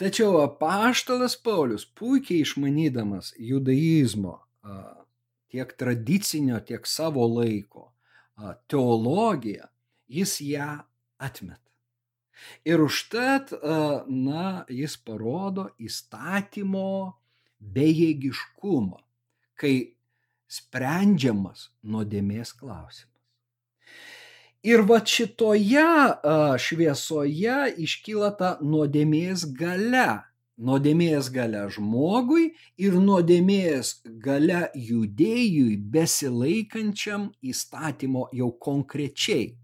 Tačiau apaštalas Paulius, puikiai išmanydamas judaizmo tiek tradicinio, tiek savo laiko teologiją, jis ją atmeta. Ir užtat, na, jis parodo įstatymo bejėgiškumą, kai sprendžiamas nuodėmės klausimas. Ir va šitoje šviesoje iškyla ta nuodėmės gale. Nuodėmės gale žmogui ir nuodėmės gale judėjui besilaikančiam įstatymo jau konkrečiai.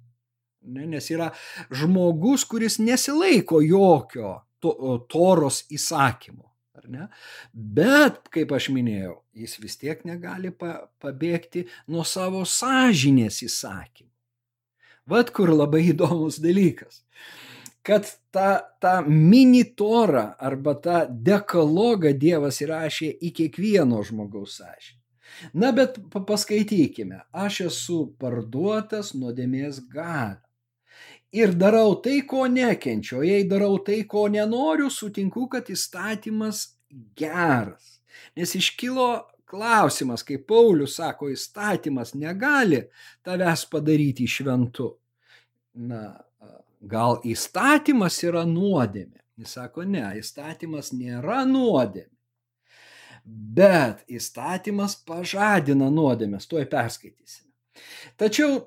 Ne, nes yra žmogus, kuris nesilaiko jokio to, toros įsakymo ar ne? Bet, kaip aš minėjau, jis vis tiek negali pa, pabėgti nuo savo sąžinės įsakymų. Vat kur labai įdomus dalykas. Kad tą, tą mini torą arba tą dekalogą Dievas įrašė į kiekvieno žmogaus sąžinį. Na, bet paskaitykime. Aš esu parduotas nuodėmės galę. Ir darau tai, ko nekenčiu, o jei darau tai, ko nenoriu, sutinku, kad įstatymas geras. Nes iškilo klausimas, kai Paulius sako, įstatymas negali tavęs padaryti šventu. Na, gal įstatymas yra nuodėmė. Jis sako, ne, įstatymas nėra nuodėmė. Bet įstatymas pažadina nuodėmės, tuoj perskaitysime. Tačiau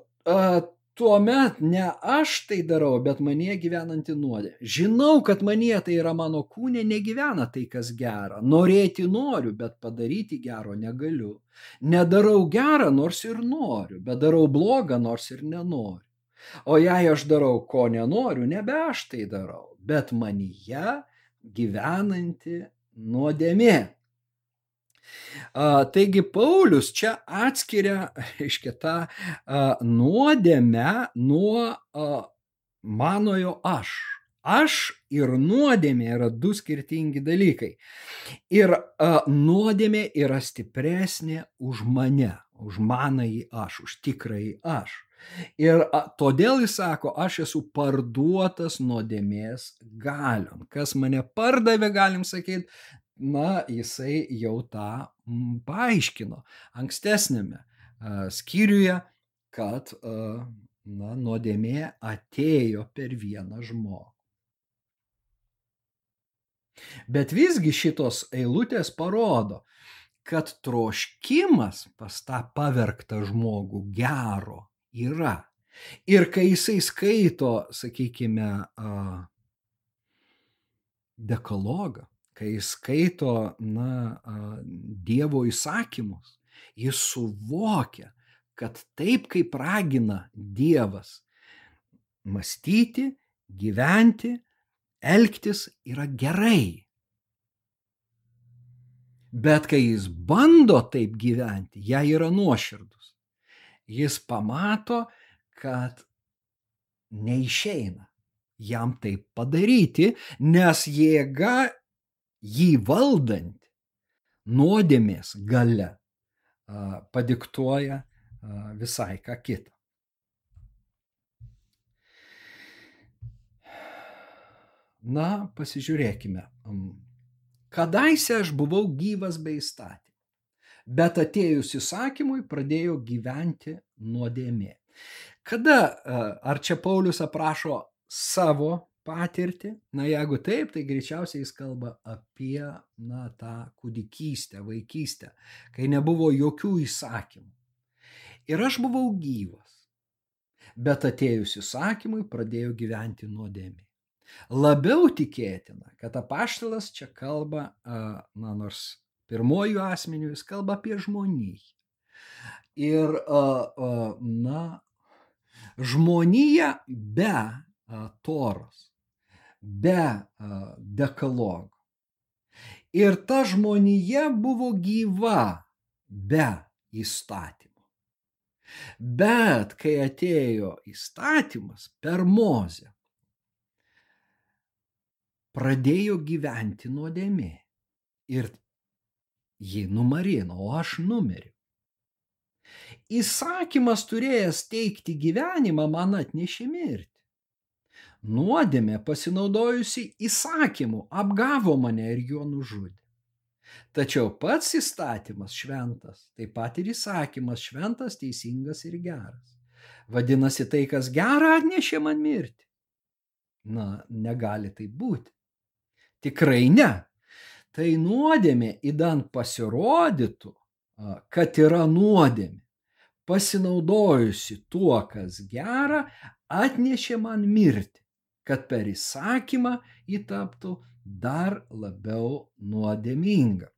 tuomet ne aš tai darau, bet manie gyvenanti nuodė. Žinau, kad manie tai yra mano kūnė, negyvena tai, kas gera. Norėti noriu, bet padaryti gero negaliu. Nedarau gerą, nors ir noriu, bet darau blogą, nors ir nenoriu. O jei aš darau, ko nenoriu, nebe aš tai darau, bet manyje gyvenanti nuodėmė. Taigi Paulius čia atskiria, reiškia, tą nuodėmę nuo manojo aš. Aš ir nuodėmė yra du skirtingi dalykai. Ir a, nuodėmė yra stipresnė už mane, už manąjį aš, už tikrąjį aš. Ir a, todėl jis sako, aš esu parduotas nuodėmės galion. Kas mane pardavė, galim sakyti, na, jisai jau tą mm, paaiškino ankstesnėme skyriuje, kad na, nuodėmė atėjo per vieną žmogų. Bet visgi šitos eilutės parodo, kad troškimas pas tą pavergtą žmogų gero yra. Ir kai jisai skaito, sakykime, dekalogą, kai jis skaito na, Dievo įsakymus, jis suvokia, kad taip kaip ragina Dievas mąstyti, gyventi, elgtis yra gerai. Bet kai jis bando taip gyventi, jai yra nuoširdus. Jis pamato, kad neišeina jam taip padaryti, nes jėga jį valdanti nuodėmės gale padiktuoja visai ką kitą. Na, pasižiūrėkime. Kadaise aš buvau gyvas be įstatymų, bet atėjus įsakymui pradėjo gyventi nuodėmė. Kada, ar čia Paulius aprašo savo patirtį. Na, jeigu taip, tai greičiausiai jis kalba apie, na, tą kūdikystę, vaikystę, kai nebuvo jokių įsakymų. Ir aš buvau gyvas. Bet atėjus įsakymui pradėjau gyventi nuodėmė. Labiau tikėtina, kad apaštalas čia kalba, na, nors pirmojų asmenių jis kalba apie žmoniją. Ir, na, žmonija be toros be dekalogo. Ir ta žmonija buvo gyva be įstatymų. Bet kai atėjo įstatymas per mozę, pradėjo gyventi nuodėmė. Ir jį numarino, o aš numeriu. Įsakymas turėjęs teikti gyvenimą man atnešė mirtį nuodėmė pasinaudojusi įsakymu apgavo mane ir juo nužudė. Tačiau pats įstatymas šventas, taip pat ir įsakymas šventas, teisingas ir geras. Vadinasi, tai, kas gera, atnešė man mirtį. Na, negali tai būti. Tikrai ne. Tai nuodėmė įdant pasirodytų, kad yra nuodėmė. Pasinaudojusi tuo, kas gera, atnešė man mirtį kad per įsakymą ji taptų dar labiau nuodėminga.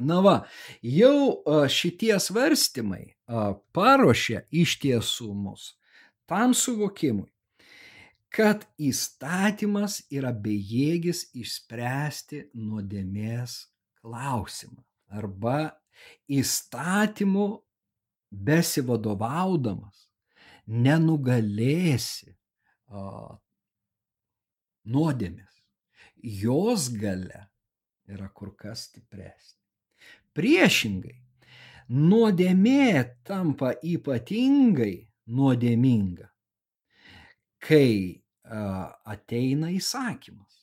Na va, jau šitie svarstymai paruošia iš tiesų mus tam suvokimui, kad įstatymas yra bejėgis išspręsti nuodėmės klausimą arba įstatymu besivadovaudamas nenugalėsi a, nuodėmės. Jos gale yra kur kas stipresnė. Priešingai, nuodėmė tampa ypatingai nuodėminga, kai ateina įsakymas.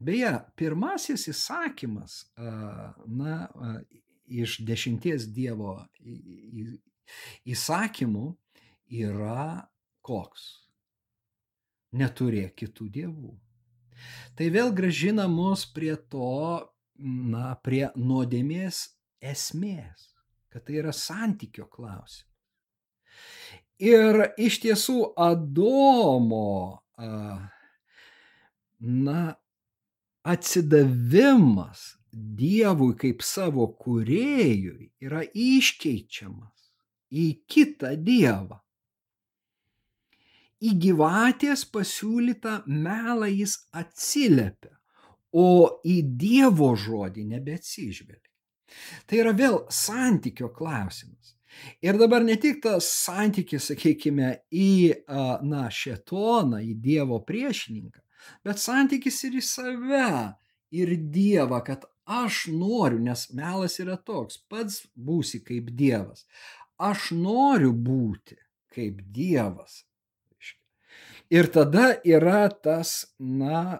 Beje, pirmasis įsakymas, na, iš dešimties Dievo įsakymų yra koks? Neturėk kitų dievų. Tai vėl gražina mus prie to, na, prie nuodėmės esmės, kad tai yra santykio klausimas. Ir iš tiesų Adomo, na, atsidavimas Dievui kaip savo kuriejui yra iškeičiamas į kitą Dievą. Į gyvatės pasiūlytą melą jis atsiliepia, o į Dievo žodį nebeatsižvelgia. Tai yra vėl santykio klausimas. Ir dabar ne tik tas santykis, sakykime, į, na, šetoną, į Dievo priešininką, bet santykis ir į save, ir Dievą, kad aš noriu, nes melas yra toks, pats būsi kaip Dievas. Aš noriu būti kaip Dievas. Ir tada yra tas, na,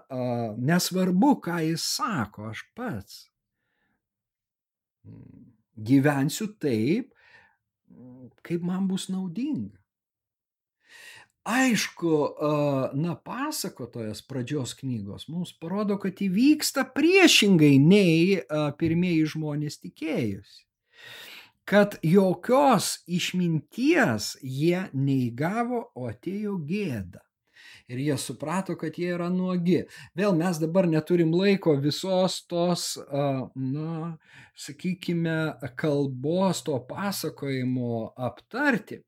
nesvarbu, ką jis sako, aš pats gyvensiu taip, kaip man bus naudinga. Aišku, na, pasakotojas pradžios knygos mums parodo, kad įvyksta priešingai nei pirmieji žmonės tikėjusi. Kad jokios išminties jie neįgavo, o atėjo gėda ir jie suprato, kad jie yra nuogi. Vėl mes dabar neturim laiko visos tos, na, sakykime, kalbos, to pasakojimo aptarti,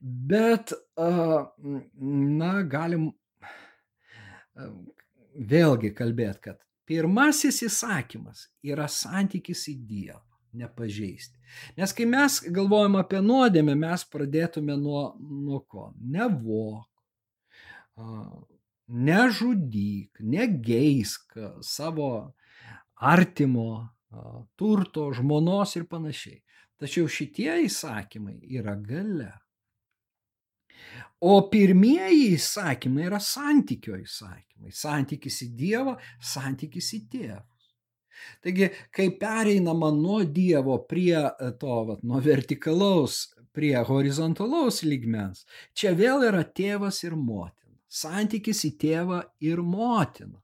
bet, na, galim vėlgi kalbėti, kad pirmasis įsakymas yra santykis į Dievą nepažeisti. Nes kai mes galvojam apie nuodėmę, mes pradėtume nuo, nuo ko? Nevok, nežudyk, negeisk savo artimo turto, žmonos ir panašiai. Tačiau šitie įsakymai yra gale. O pirmieji įsakymai yra santykio įsakymai. Santykis į Dievą, santykis į tėvus. Taigi, kai pereinama nuo Dievo prie to, vat, nuo vertikalaus prie horizontalaus lygmens, čia vėl yra tėvas ir motina santykis į tėvą ir motiną.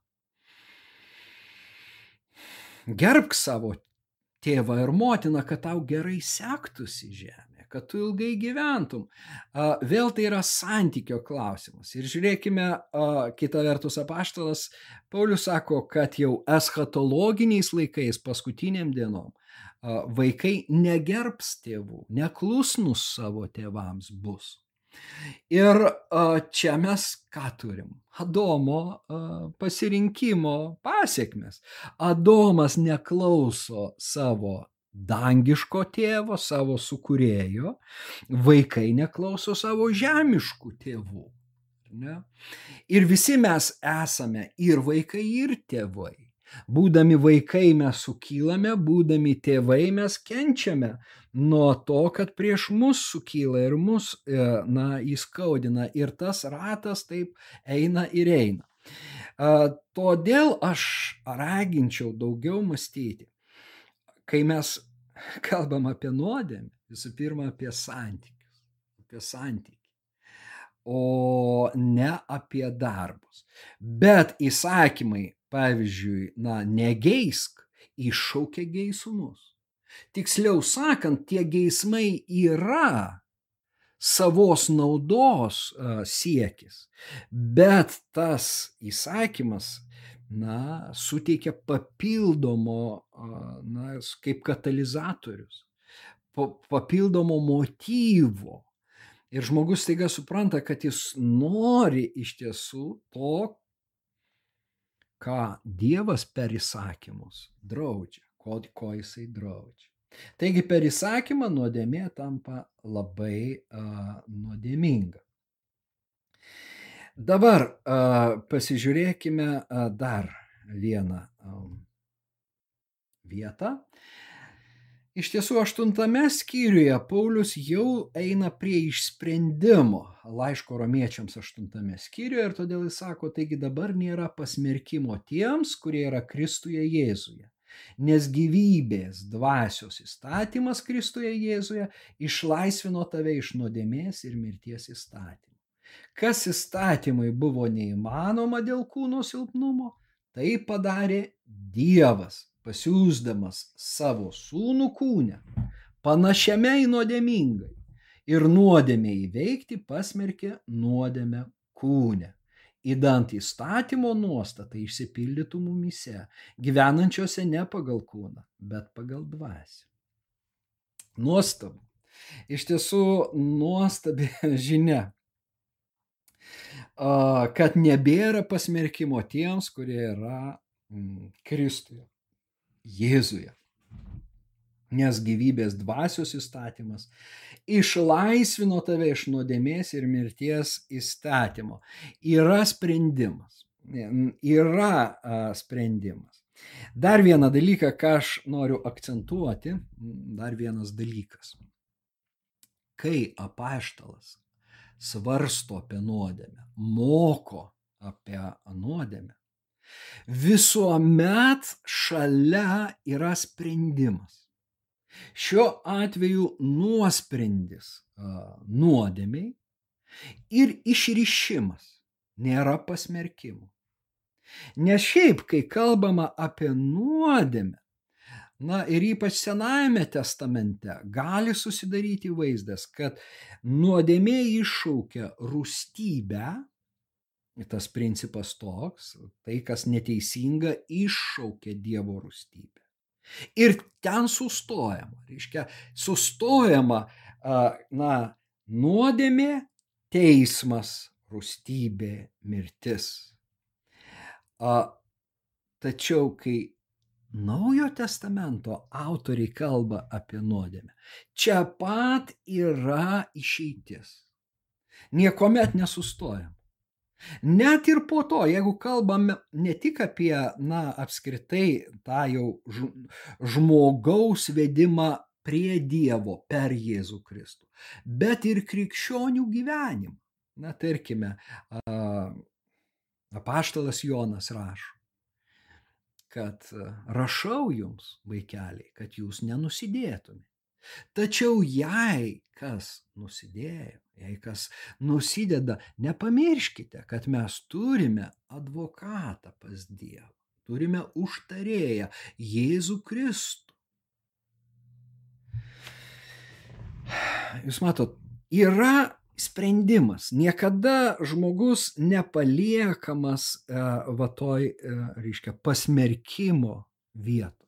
Gerbk savo tėvą ir motiną, kad tau gerai sektųsi žemė, kad tu ilgai gyventum. Vėl tai yra santykio klausimas. Ir žiūrėkime, kita vertus apaštalas Paulius sako, kad jau eschatologiniais laikais, paskutiniam dienom, vaikai negerbs tėvų, neklusnus savo tėvams bus. Ir čia mes ką turim? Adomo pasirinkimo pasiekmes. Adomas neklauso savo dangiško tėvo, savo sukūrėjo, vaikai neklauso savo žemiškų tėvų. Ne? Ir visi mes esame ir vaikai, ir tėvai. Būdami vaikai mes sukylame, būdami tėvai mes kenčiame nuo to, kad prieš mus sukyla ir mus, e, na, įskaudina ir tas ratas taip eina ir eina. Todėl aš raginčiau daugiau mąstyti, kai mes kalbam apie nuodėmę, visų pirma apie santykius, apie santykį o ne apie darbus. Bet įsakymai pavyzdžiui, na, negeisk, iššaukia geisumus. Tiksliau sakant, tie geismai yra savos naudos siekis, bet tas įsakymas, na, suteikia papildomo, na, kaip katalizatorius, papildomo motyvo. Ir žmogus taiga supranta, kad jis nori iš tiesų to, ką Dievas per įsakymus draudžia, ko, ko jisai draudžia. Taigi per įsakymą nuodėmė tampa labai uh, nuodėminga. Dabar uh, pasižiūrėkime uh, dar vieną um, vietą. Iš tiesų, aštuntame skyriuje Paulius jau eina prie išsprendimo laiško romiečiams aštuntame skyriuje ir todėl jis sako, taigi dabar nėra pasmerkimo tiems, kurie yra Kristuje Jėzuje. Nes gyvybės dvasios įstatymas Kristuje Jėzuje išlaisvino tave iš nuodėmės ir mirties įstatymų. Kas įstatymai buvo neįmanoma dėl kūno silpnumo, tai padarė Dievas pasiūsdamas savo sūnų kūne, panašiame į nuodėmingai, ir nuodėmė įveikti pasmerkė nuodėmę kūne. Įdant įstatymo nuostatą išsipildytų mumise, gyvenančiose ne pagal kūną, bet pagal dvasę. Nuostabu. Iš tiesų nuostabi žinia, kad nebėra pasmerkimo tiems, kurie yra Kristuje. Jėzuje. Nes gyvybės dvasios įstatymas išlaisvino tave iš nuodėmės ir mirties įstatymo. Yra sprendimas. Yra sprendimas. Dar vieną dalyką, ką aš noriu akcentuoti, dar vienas dalykas. Kai apaštalas svarsto apie nuodėmę, moko apie nuodėmę, visuomet šalia yra sprendimas. Šiuo atveju nuosprendis nuodėmiai ir išrišimas nėra pasmerkimų. Nes šiaip, kai kalbama apie nuodėmę, na ir ypač Senajame testamente, gali susidaryti vaizdas, kad nuodėmė iššaukia rūstybę, tas principas toks, tai kas neteisinga iššaukia Dievo rūstybę. Ir ten sustojama, reiškia, sustojama, na, nuodėmė, teismas, rūstybė, mirtis. Tačiau, kai Naujo testamento autoriai kalba apie nuodėmę, čia pat yra išeitis. Niekuomet nesustojam. Net ir po to, jeigu kalbame ne tik apie, na, apskritai tą jau žmogaus vedimą prie Dievo per Jėzų Kristų, bet ir krikščionių gyvenimą. Na, tarkime, apaštalas Jonas rašo, kad rašau jums, vaikeliai, kad jūs nenusidėtumėte. Tačiau jei kas nusidėjo, jei kas nusideda, nepamirškite, kad mes turime advokatą pas Dievą, turime užtarėją Jėzų Kristų. Jūs matot, yra sprendimas. Niekada žmogus nepaliekamas va toj, reiškia, pasmerkimo vietoj.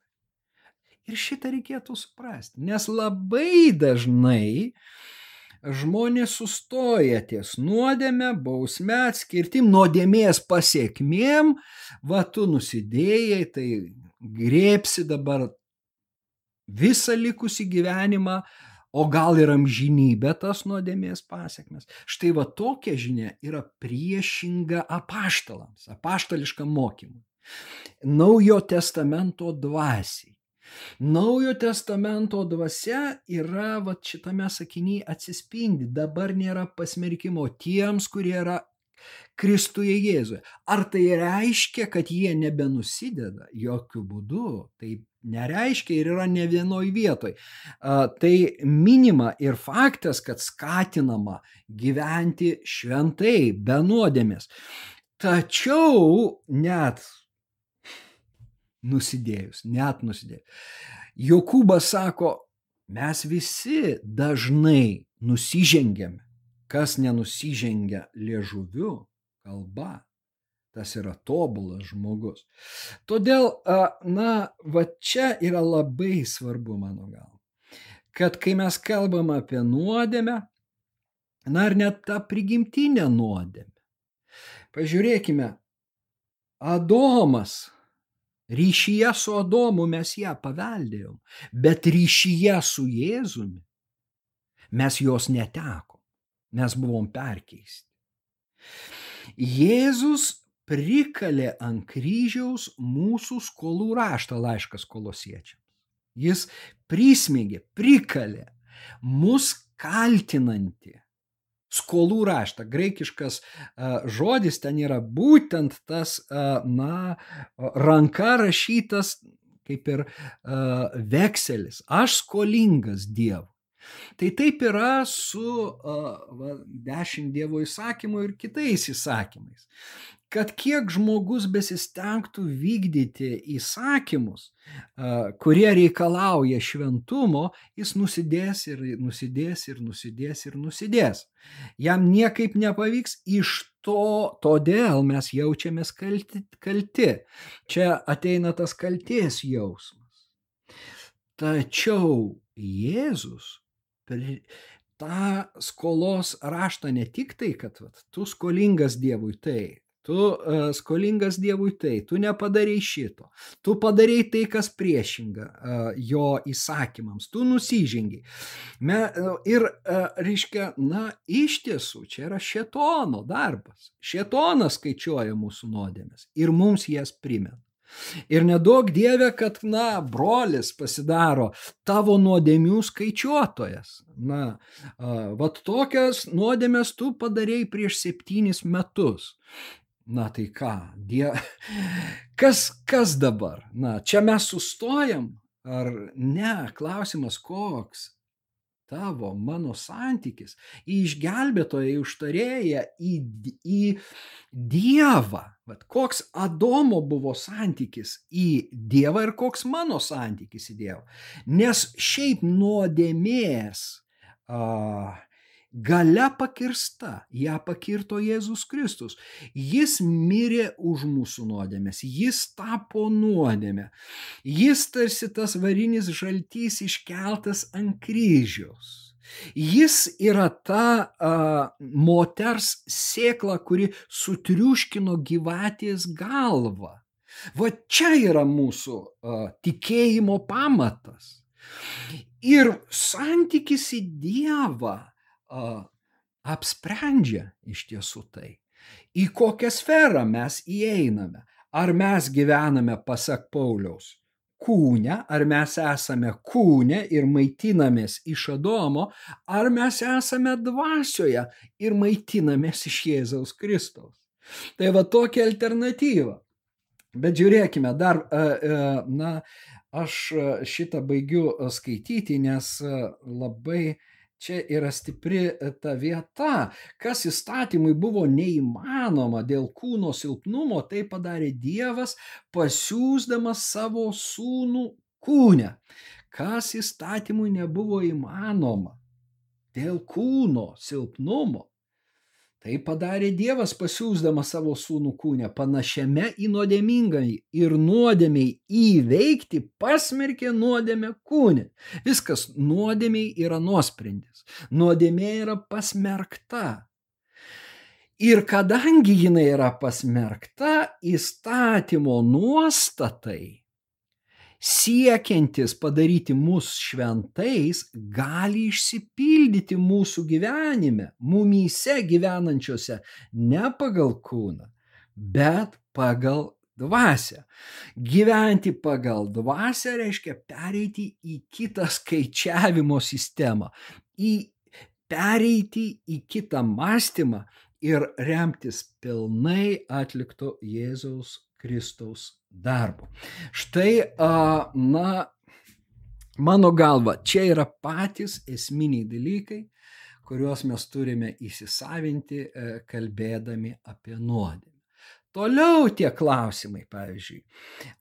Ir šitą reikėtų suprasti, nes labai dažnai žmonės sustoja ties nuodėme, bausme, atskirtim, nuodėmės pasiekmėm, va tu nusidėjai, tai grėpsi dabar visą likusį gyvenimą, o gal ir amžinybę tas nuodėmės pasiekmes. Štai va tokia žinia yra priešinga apaštalams, apaštališkam mokymui. Naujo testamento dvasiai. Naujo testamento dvasia yra va šitame sakinyje atsispindi. Dabar nėra pasmerkimo tiems, kurie yra Kristuje Jėzuje. Ar tai reiškia, kad jie nebenusideda? Jokių būdų. Tai nereiškia ir yra ne vienoj vietoj. Tai minima ir faktas, kad skatinama gyventi šventai, be nuodėmės. Tačiau net nusidėjus, net nusidėjus. Jokūbas sako, mes visi dažnai nusižengiame. Kas nenusižengia liežuviu, kalba, tas yra tobulas žmogus. Todėl, na, va čia yra labai svarbu, mano gal, kad kai mes kalbam apie nuodėmę, na ir net tą prigimtinę nuodėmę. Pažiūrėkime, Adomas Ryšyje su Adomu mes ją paveldėjom, bet ryšyje su Jėzumi mes jos netekom, mes buvom perkeisti. Jėzus prikalė ant kryžiaus mūsų skolų raštą laiškas kolosiečiams. Jis prismėgė, prikalė mus kaltinantį skolų raštą. Graikiškas žodis ten yra būtent tas, na, ranka rašytas kaip ir vekselis. Aš skolingas Dievui. Tai taip yra su uh, va, dešimt Dievo įsakymų ir kitais įsakymais kad kiek žmogus besistengtų vykdyti įsakymus, kurie reikalauja šventumo, jis nusidės ir nusidės ir nusidės ir nusidės. Jam niekaip nepavyks iš to, todėl mes jaučiamės kalti. kalti. Čia ateina tas kalties jausmas. Tačiau Jėzus tą skolos raštą ne tik tai, kad vat, tu skolingas Dievui, tai tu uh, skolingas Dievui tai, tu nepadarei šito, tu padarei tai, kas priešinga uh, jo įsakymams, tu nusižengiai. Me, uh, ir, uh, reiškia, na, iš tiesų, čia yra šetono darbas. Šetonas skaičiuoja mūsų nuodėmės ir mums jas primena. Ir nedaug dievė, kad, na, brolis pasidaro tavo nuodėmių skaičiuotojas. Na, vad tokias nuodėmės tu padarėjai prieš septynis metus. Na tai ką, die... kas, kas dabar? Na, čia mes sustojam ar ne? Klausimas koks? Tavo, mano santykis į išgelbėtoją, į užtarėją, į, į Dievą. Vat koks Adomo buvo santykis į Dievą ir koks mano santykis į Dievą. Nes šiaip nuodėmės uh, Gale pakirsta, ją pakirto Jėzus Kristus. Jis mirė už mūsų nuodėmės, jis tapo nuodėmė. Jis tarsi tas varinis žaltys iškeltas ant kryžiaus. Jis yra ta a, moters sėkla, kuri sutriuškino gyvatės galvą. Va čia yra mūsų a, tikėjimo pamatas. Ir santykis į Dievą apsprendžia iš tiesų tai, į kokią sferą mes įeiname. Ar mes gyvename pasak Pauliaus kūne, ar mes esame kūne ir maitinamės iš Adomo, ar mes esame dvasioje ir maitinamės iš Jėzaus Kristaus. Tai va tokia alternatyva. Bet žiūrėkime, dar, na, aš šitą baigiu skaityti, nes labai čia yra stipri e, ta vieta, kas įstatymui buvo neįmanoma dėl kūno silpnumo, tai padarė Dievas, pasiūsdamas savo sūnų kūnę. Kas įstatymui nebuvo įmanoma dėl kūno silpnumo, Tai padarė Dievas pasiūsdamas savo sūnų kūnę panašiame į nuodėmingai ir nuodėmiai įveikti pasmerkė nuodėmę kūnę. Viskas nuodėmiai yra nuosprendis. Nuodėmė yra pasmerkta. Ir kadangi jinai yra pasmerkta, įstatymo nuostatai siekiantis padaryti mus šventais, gali išsipildyti mūsų gyvenime, mumyse gyvenančiose ne pagal kūną, bet pagal dvasę. Gyventi pagal dvasę reiškia pereiti į kitą skaičiavimo sistemą, į pereiti į kitą mąstymą ir remtis pilnai atlikto Jėzaus Kristaus darbu. Štai, na, mano galva, čia yra patys esminiai dalykai, kuriuos mes turime įsisavinti, e, kalbėdami apie nuodėmę. Toliau tie klausimai, pavyzdžiui,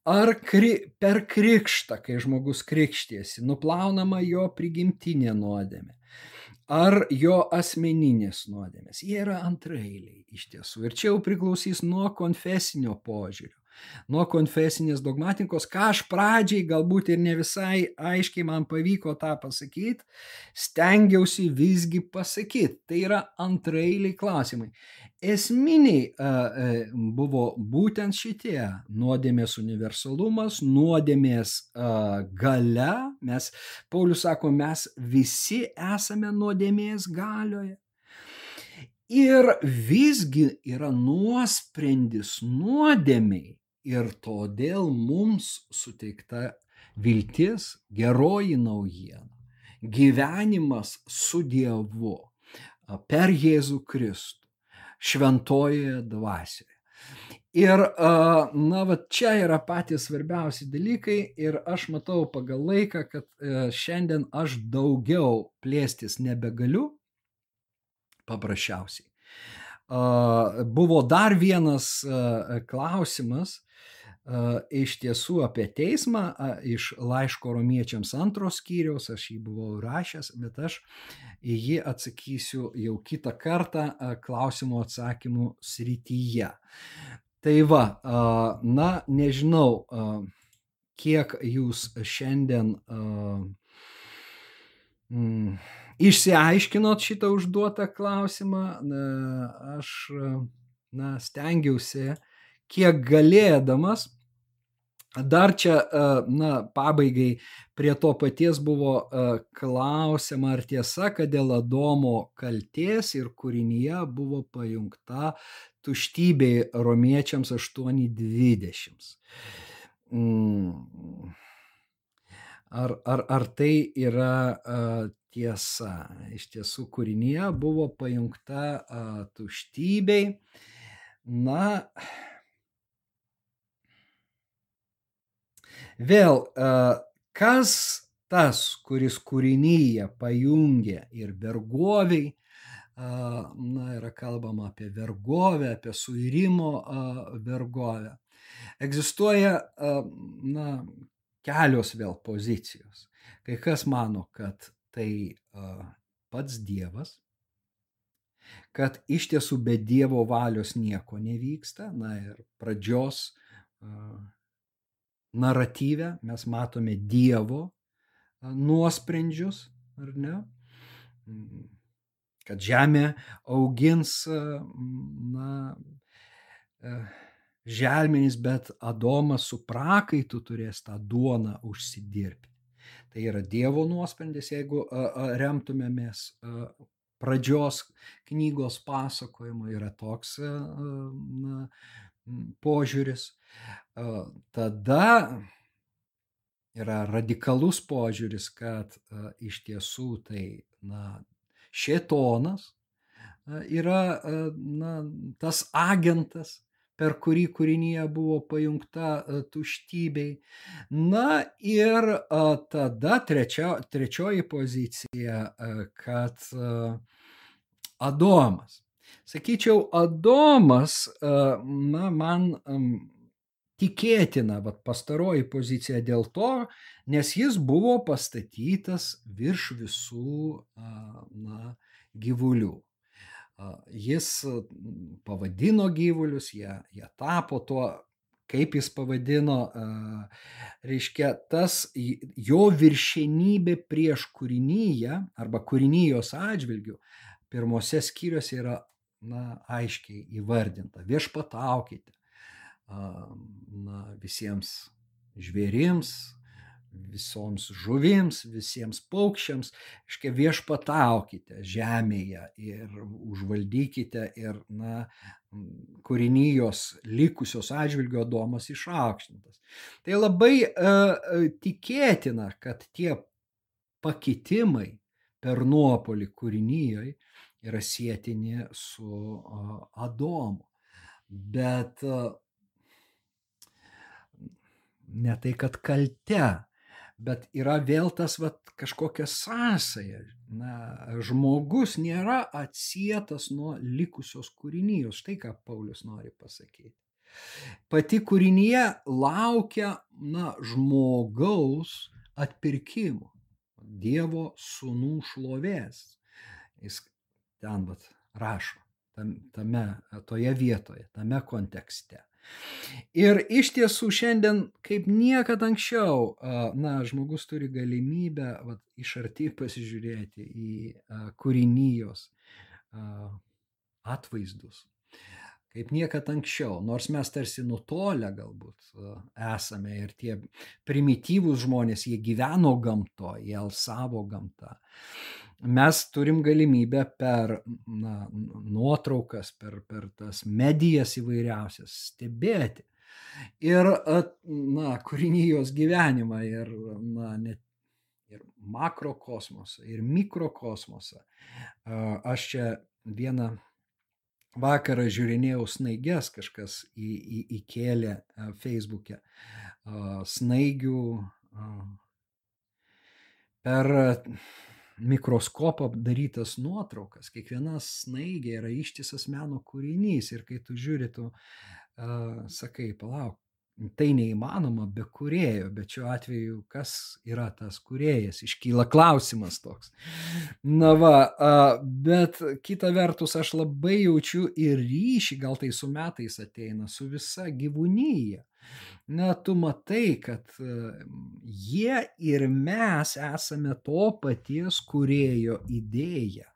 ar kri, per krikštą, kai žmogus krikštiesi, nuplaunama jo prigimtinė nuodėmė, ar jo asmeninės nuodėmės. Jie yra antrailiai iš tiesų. Ir čia jau priklausys nuo konfesinio požiūrio. Nuo konfesinės dogmatikos, ką aš pradžiai galbūt ir ne visai aiškiai man pavyko tą pasakyti, stengiausi visgi pasakyti. Tai yra antrailiai klausimai. Esminiai uh, buvo būtent šitie - nuodėmės universalumas, nuodėmės uh, gale. Mes, Paulius sako, mes visi esame nuodėmės galioje. Ir visgi yra nuosprendis nuodėmiai ir todėl mums suteikta viltis, geroji naujiena, gyvenimas su Dievu per Jėzų Kristų, šventojoje dvasioje. Ir, na, va čia yra patys svarbiausi dalykai ir aš matau pagal laiką, kad šiandien aš daugiau plėstis nebegaliu, paprasčiausiai. Buvo dar vienas klausimas iš tiesų apie teismą iš laiško romiečiams antros skyriaus, aš jį buvau rašęs, bet aš į jį atsakysiu jau kitą kartą klausimų atsakymų srityje. Tai va, na, nežinau, kiek jūs šiandien mm, išsiaiškinot šitą užduotą klausimą. Aš na, stengiausi, kiek galėdamas. Dar čia, na, pabaigai prie to paties buvo klausima, ar tiesa, kad dėl Adomo kalties ir kūrinyje buvo pajungta tuštybė romiečiams 8.20. Mm. Ar, ar, ar tai yra tiesa. Iš tiesų kūrinyje buvo pajungta a, tuštybei. Na, vėl, a, kas tas, kuris kūrinyje pajungia ir vergoviai, a, na, yra kalbama apie vergovę, apie suirimo a, vergovę. Egzistuoja, na, kelios vėl pozicijos. Kai kas mano, kad tai pats Dievas, kad iš tiesų be Dievo valios nieko nevyksta, na ir pradžios naratyve mes matome Dievo nuosprendžius, ar ne? Kad žemė augins, na, želmenys, bet Adomas su prakaitu turės tą duoną užsidirbti. Tai yra Dievo nuosprendis, jeigu remtumėmės pradžios knygos pasakojimu, yra toks na, požiūris. Tada yra radikalus požiūris, kad iš tiesų tai na, šėtonas yra na, tas agentas, per kurį kūrinyje buvo pajungta tuštybei. Na ir tada trečia, trečioji pozicija, kad Adomas. Sakyčiau, Adomas, na, man tikėtina, vat, pastaroji pozicija dėl to, nes jis buvo pastatytas virš visų na, gyvulių. Jis pavadino gyvulius, jie, jie tapo tuo, kaip jis pavadino, reiškia, tas jo viršenybė prieš kūrinyje arba kūrinyjos atžvilgių pirmose skyriuose yra na, aiškiai įvardinta. Viešpataukite na, visiems žvėrims, visoms žuvims, visiems paukščiams, iškia viešpataukite žemėje ir užvaldykite ir, na, kūrinijos likusios atžvilgio domas išaukštintas. Tai labai uh, tikėtina, kad tie pakitimai per nuopolį kūrinyjai yra sėtini su uh, Adomu. Bet uh, ne tai, kad kalte, bet yra vėl tas vat, kažkokia sąsaja. Na, žmogus nėra atsietas nuo likusios kūrinijos. Štai ką Paulius nori pasakyti. Pati kūrinyje laukia na, žmogaus atpirkimo, Dievo sūnų šlovės. Jis ten vat, rašo tam, tame, toje vietoje, tame kontekste. Ir iš tiesų šiandien, kaip niekada anksčiau, na, žmogus turi galimybę va, iš arti pasižiūrėti į kūrinijos atvaizdus. Kaip niekada anksčiau, nors mes tarsi nutolę galbūt esame ir tie primityvūs žmonės, jie gyveno gamto, jie alsavo gamtą mes turim galimybę per na, nuotraukas, per, per tas medijas įvairiausias stebėti ir na, kūrinijos gyvenimą ir na, net ir makrokosmosą, ir mikrokosmosą. Aš čia vieną vakarą žiūrinėjau snaiges, kažkas į, į, įkėlė Facebook'e snaigių per mikroskopą darytas nuotraukas. Kiekviena snaigė yra ištisas meno kūrinys ir kai tu žiūri, tu uh, sakai, palauk, tai neįmanoma be kurėjo, bet šiuo atveju kas yra tas kurėjas, iškyla klausimas toks. Na va, bet kita vertus aš labai jaučiu ir ryšį, gal tai su metais ateina, su visa gyvūnyje. Na, tu matai, kad jie ir mes esame to paties kurėjo idėja.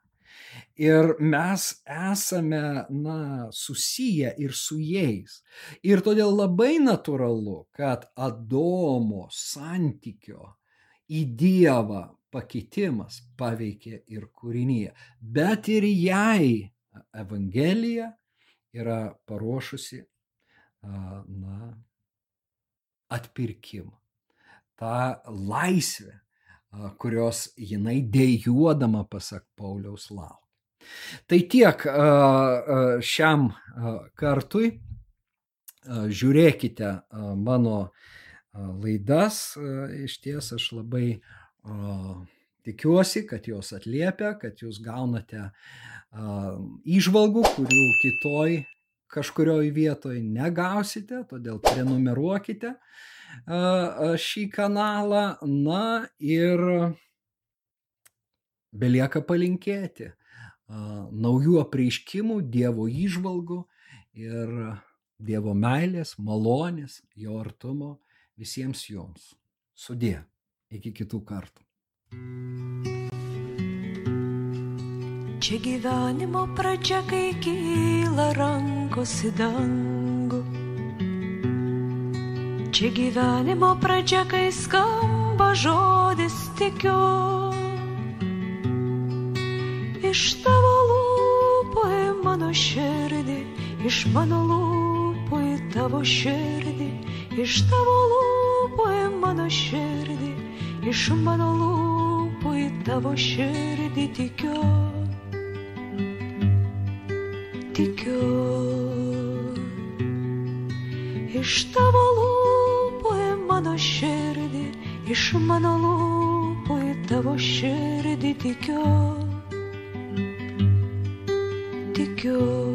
Ir mes esame, na, susiję ir su jais. Ir todėl labai natūralu, kad Adomo santykio į Dievą pakeitimas paveikė ir kūrinyje. Bet ir jai Evangelija yra paruošusi, na, atpirkimą. Ta laisvė, kurios jinai dėjuodama, pasak Pauliaus, laukia. Tai tiek šiam kartui. Žiūrėkite mano laidas. Iš ties aš labai tikiuosi, kad jos atliepia, kad jūs gaunate išvalgų, kurių kitoj kažkurioj vietoj negausite, todėl prenumeruokite šį kanalą. Na ir belieka palinkėti naujų apreiškimų, Dievo įžvalgų ir Dievo meilės, malonės, jo artumo visiems jums. Sudė. Iki kitų kartų. Čia gyvenimo pradžia, kai kyla rankos į dangų. Čia gyvenimo pradžia, kai skamba žodis tikiu. Iš tavo lūpų į mano širdį, iš mano lūpų į tavo širdį, iš tavo lūpų į mano širdį, iš mano lūpų į tavo širdį tikiu tikiu. Iš tavo lūpų į mano širdį, iš mano lūpų į tavo širdį tikiu. Tikiu.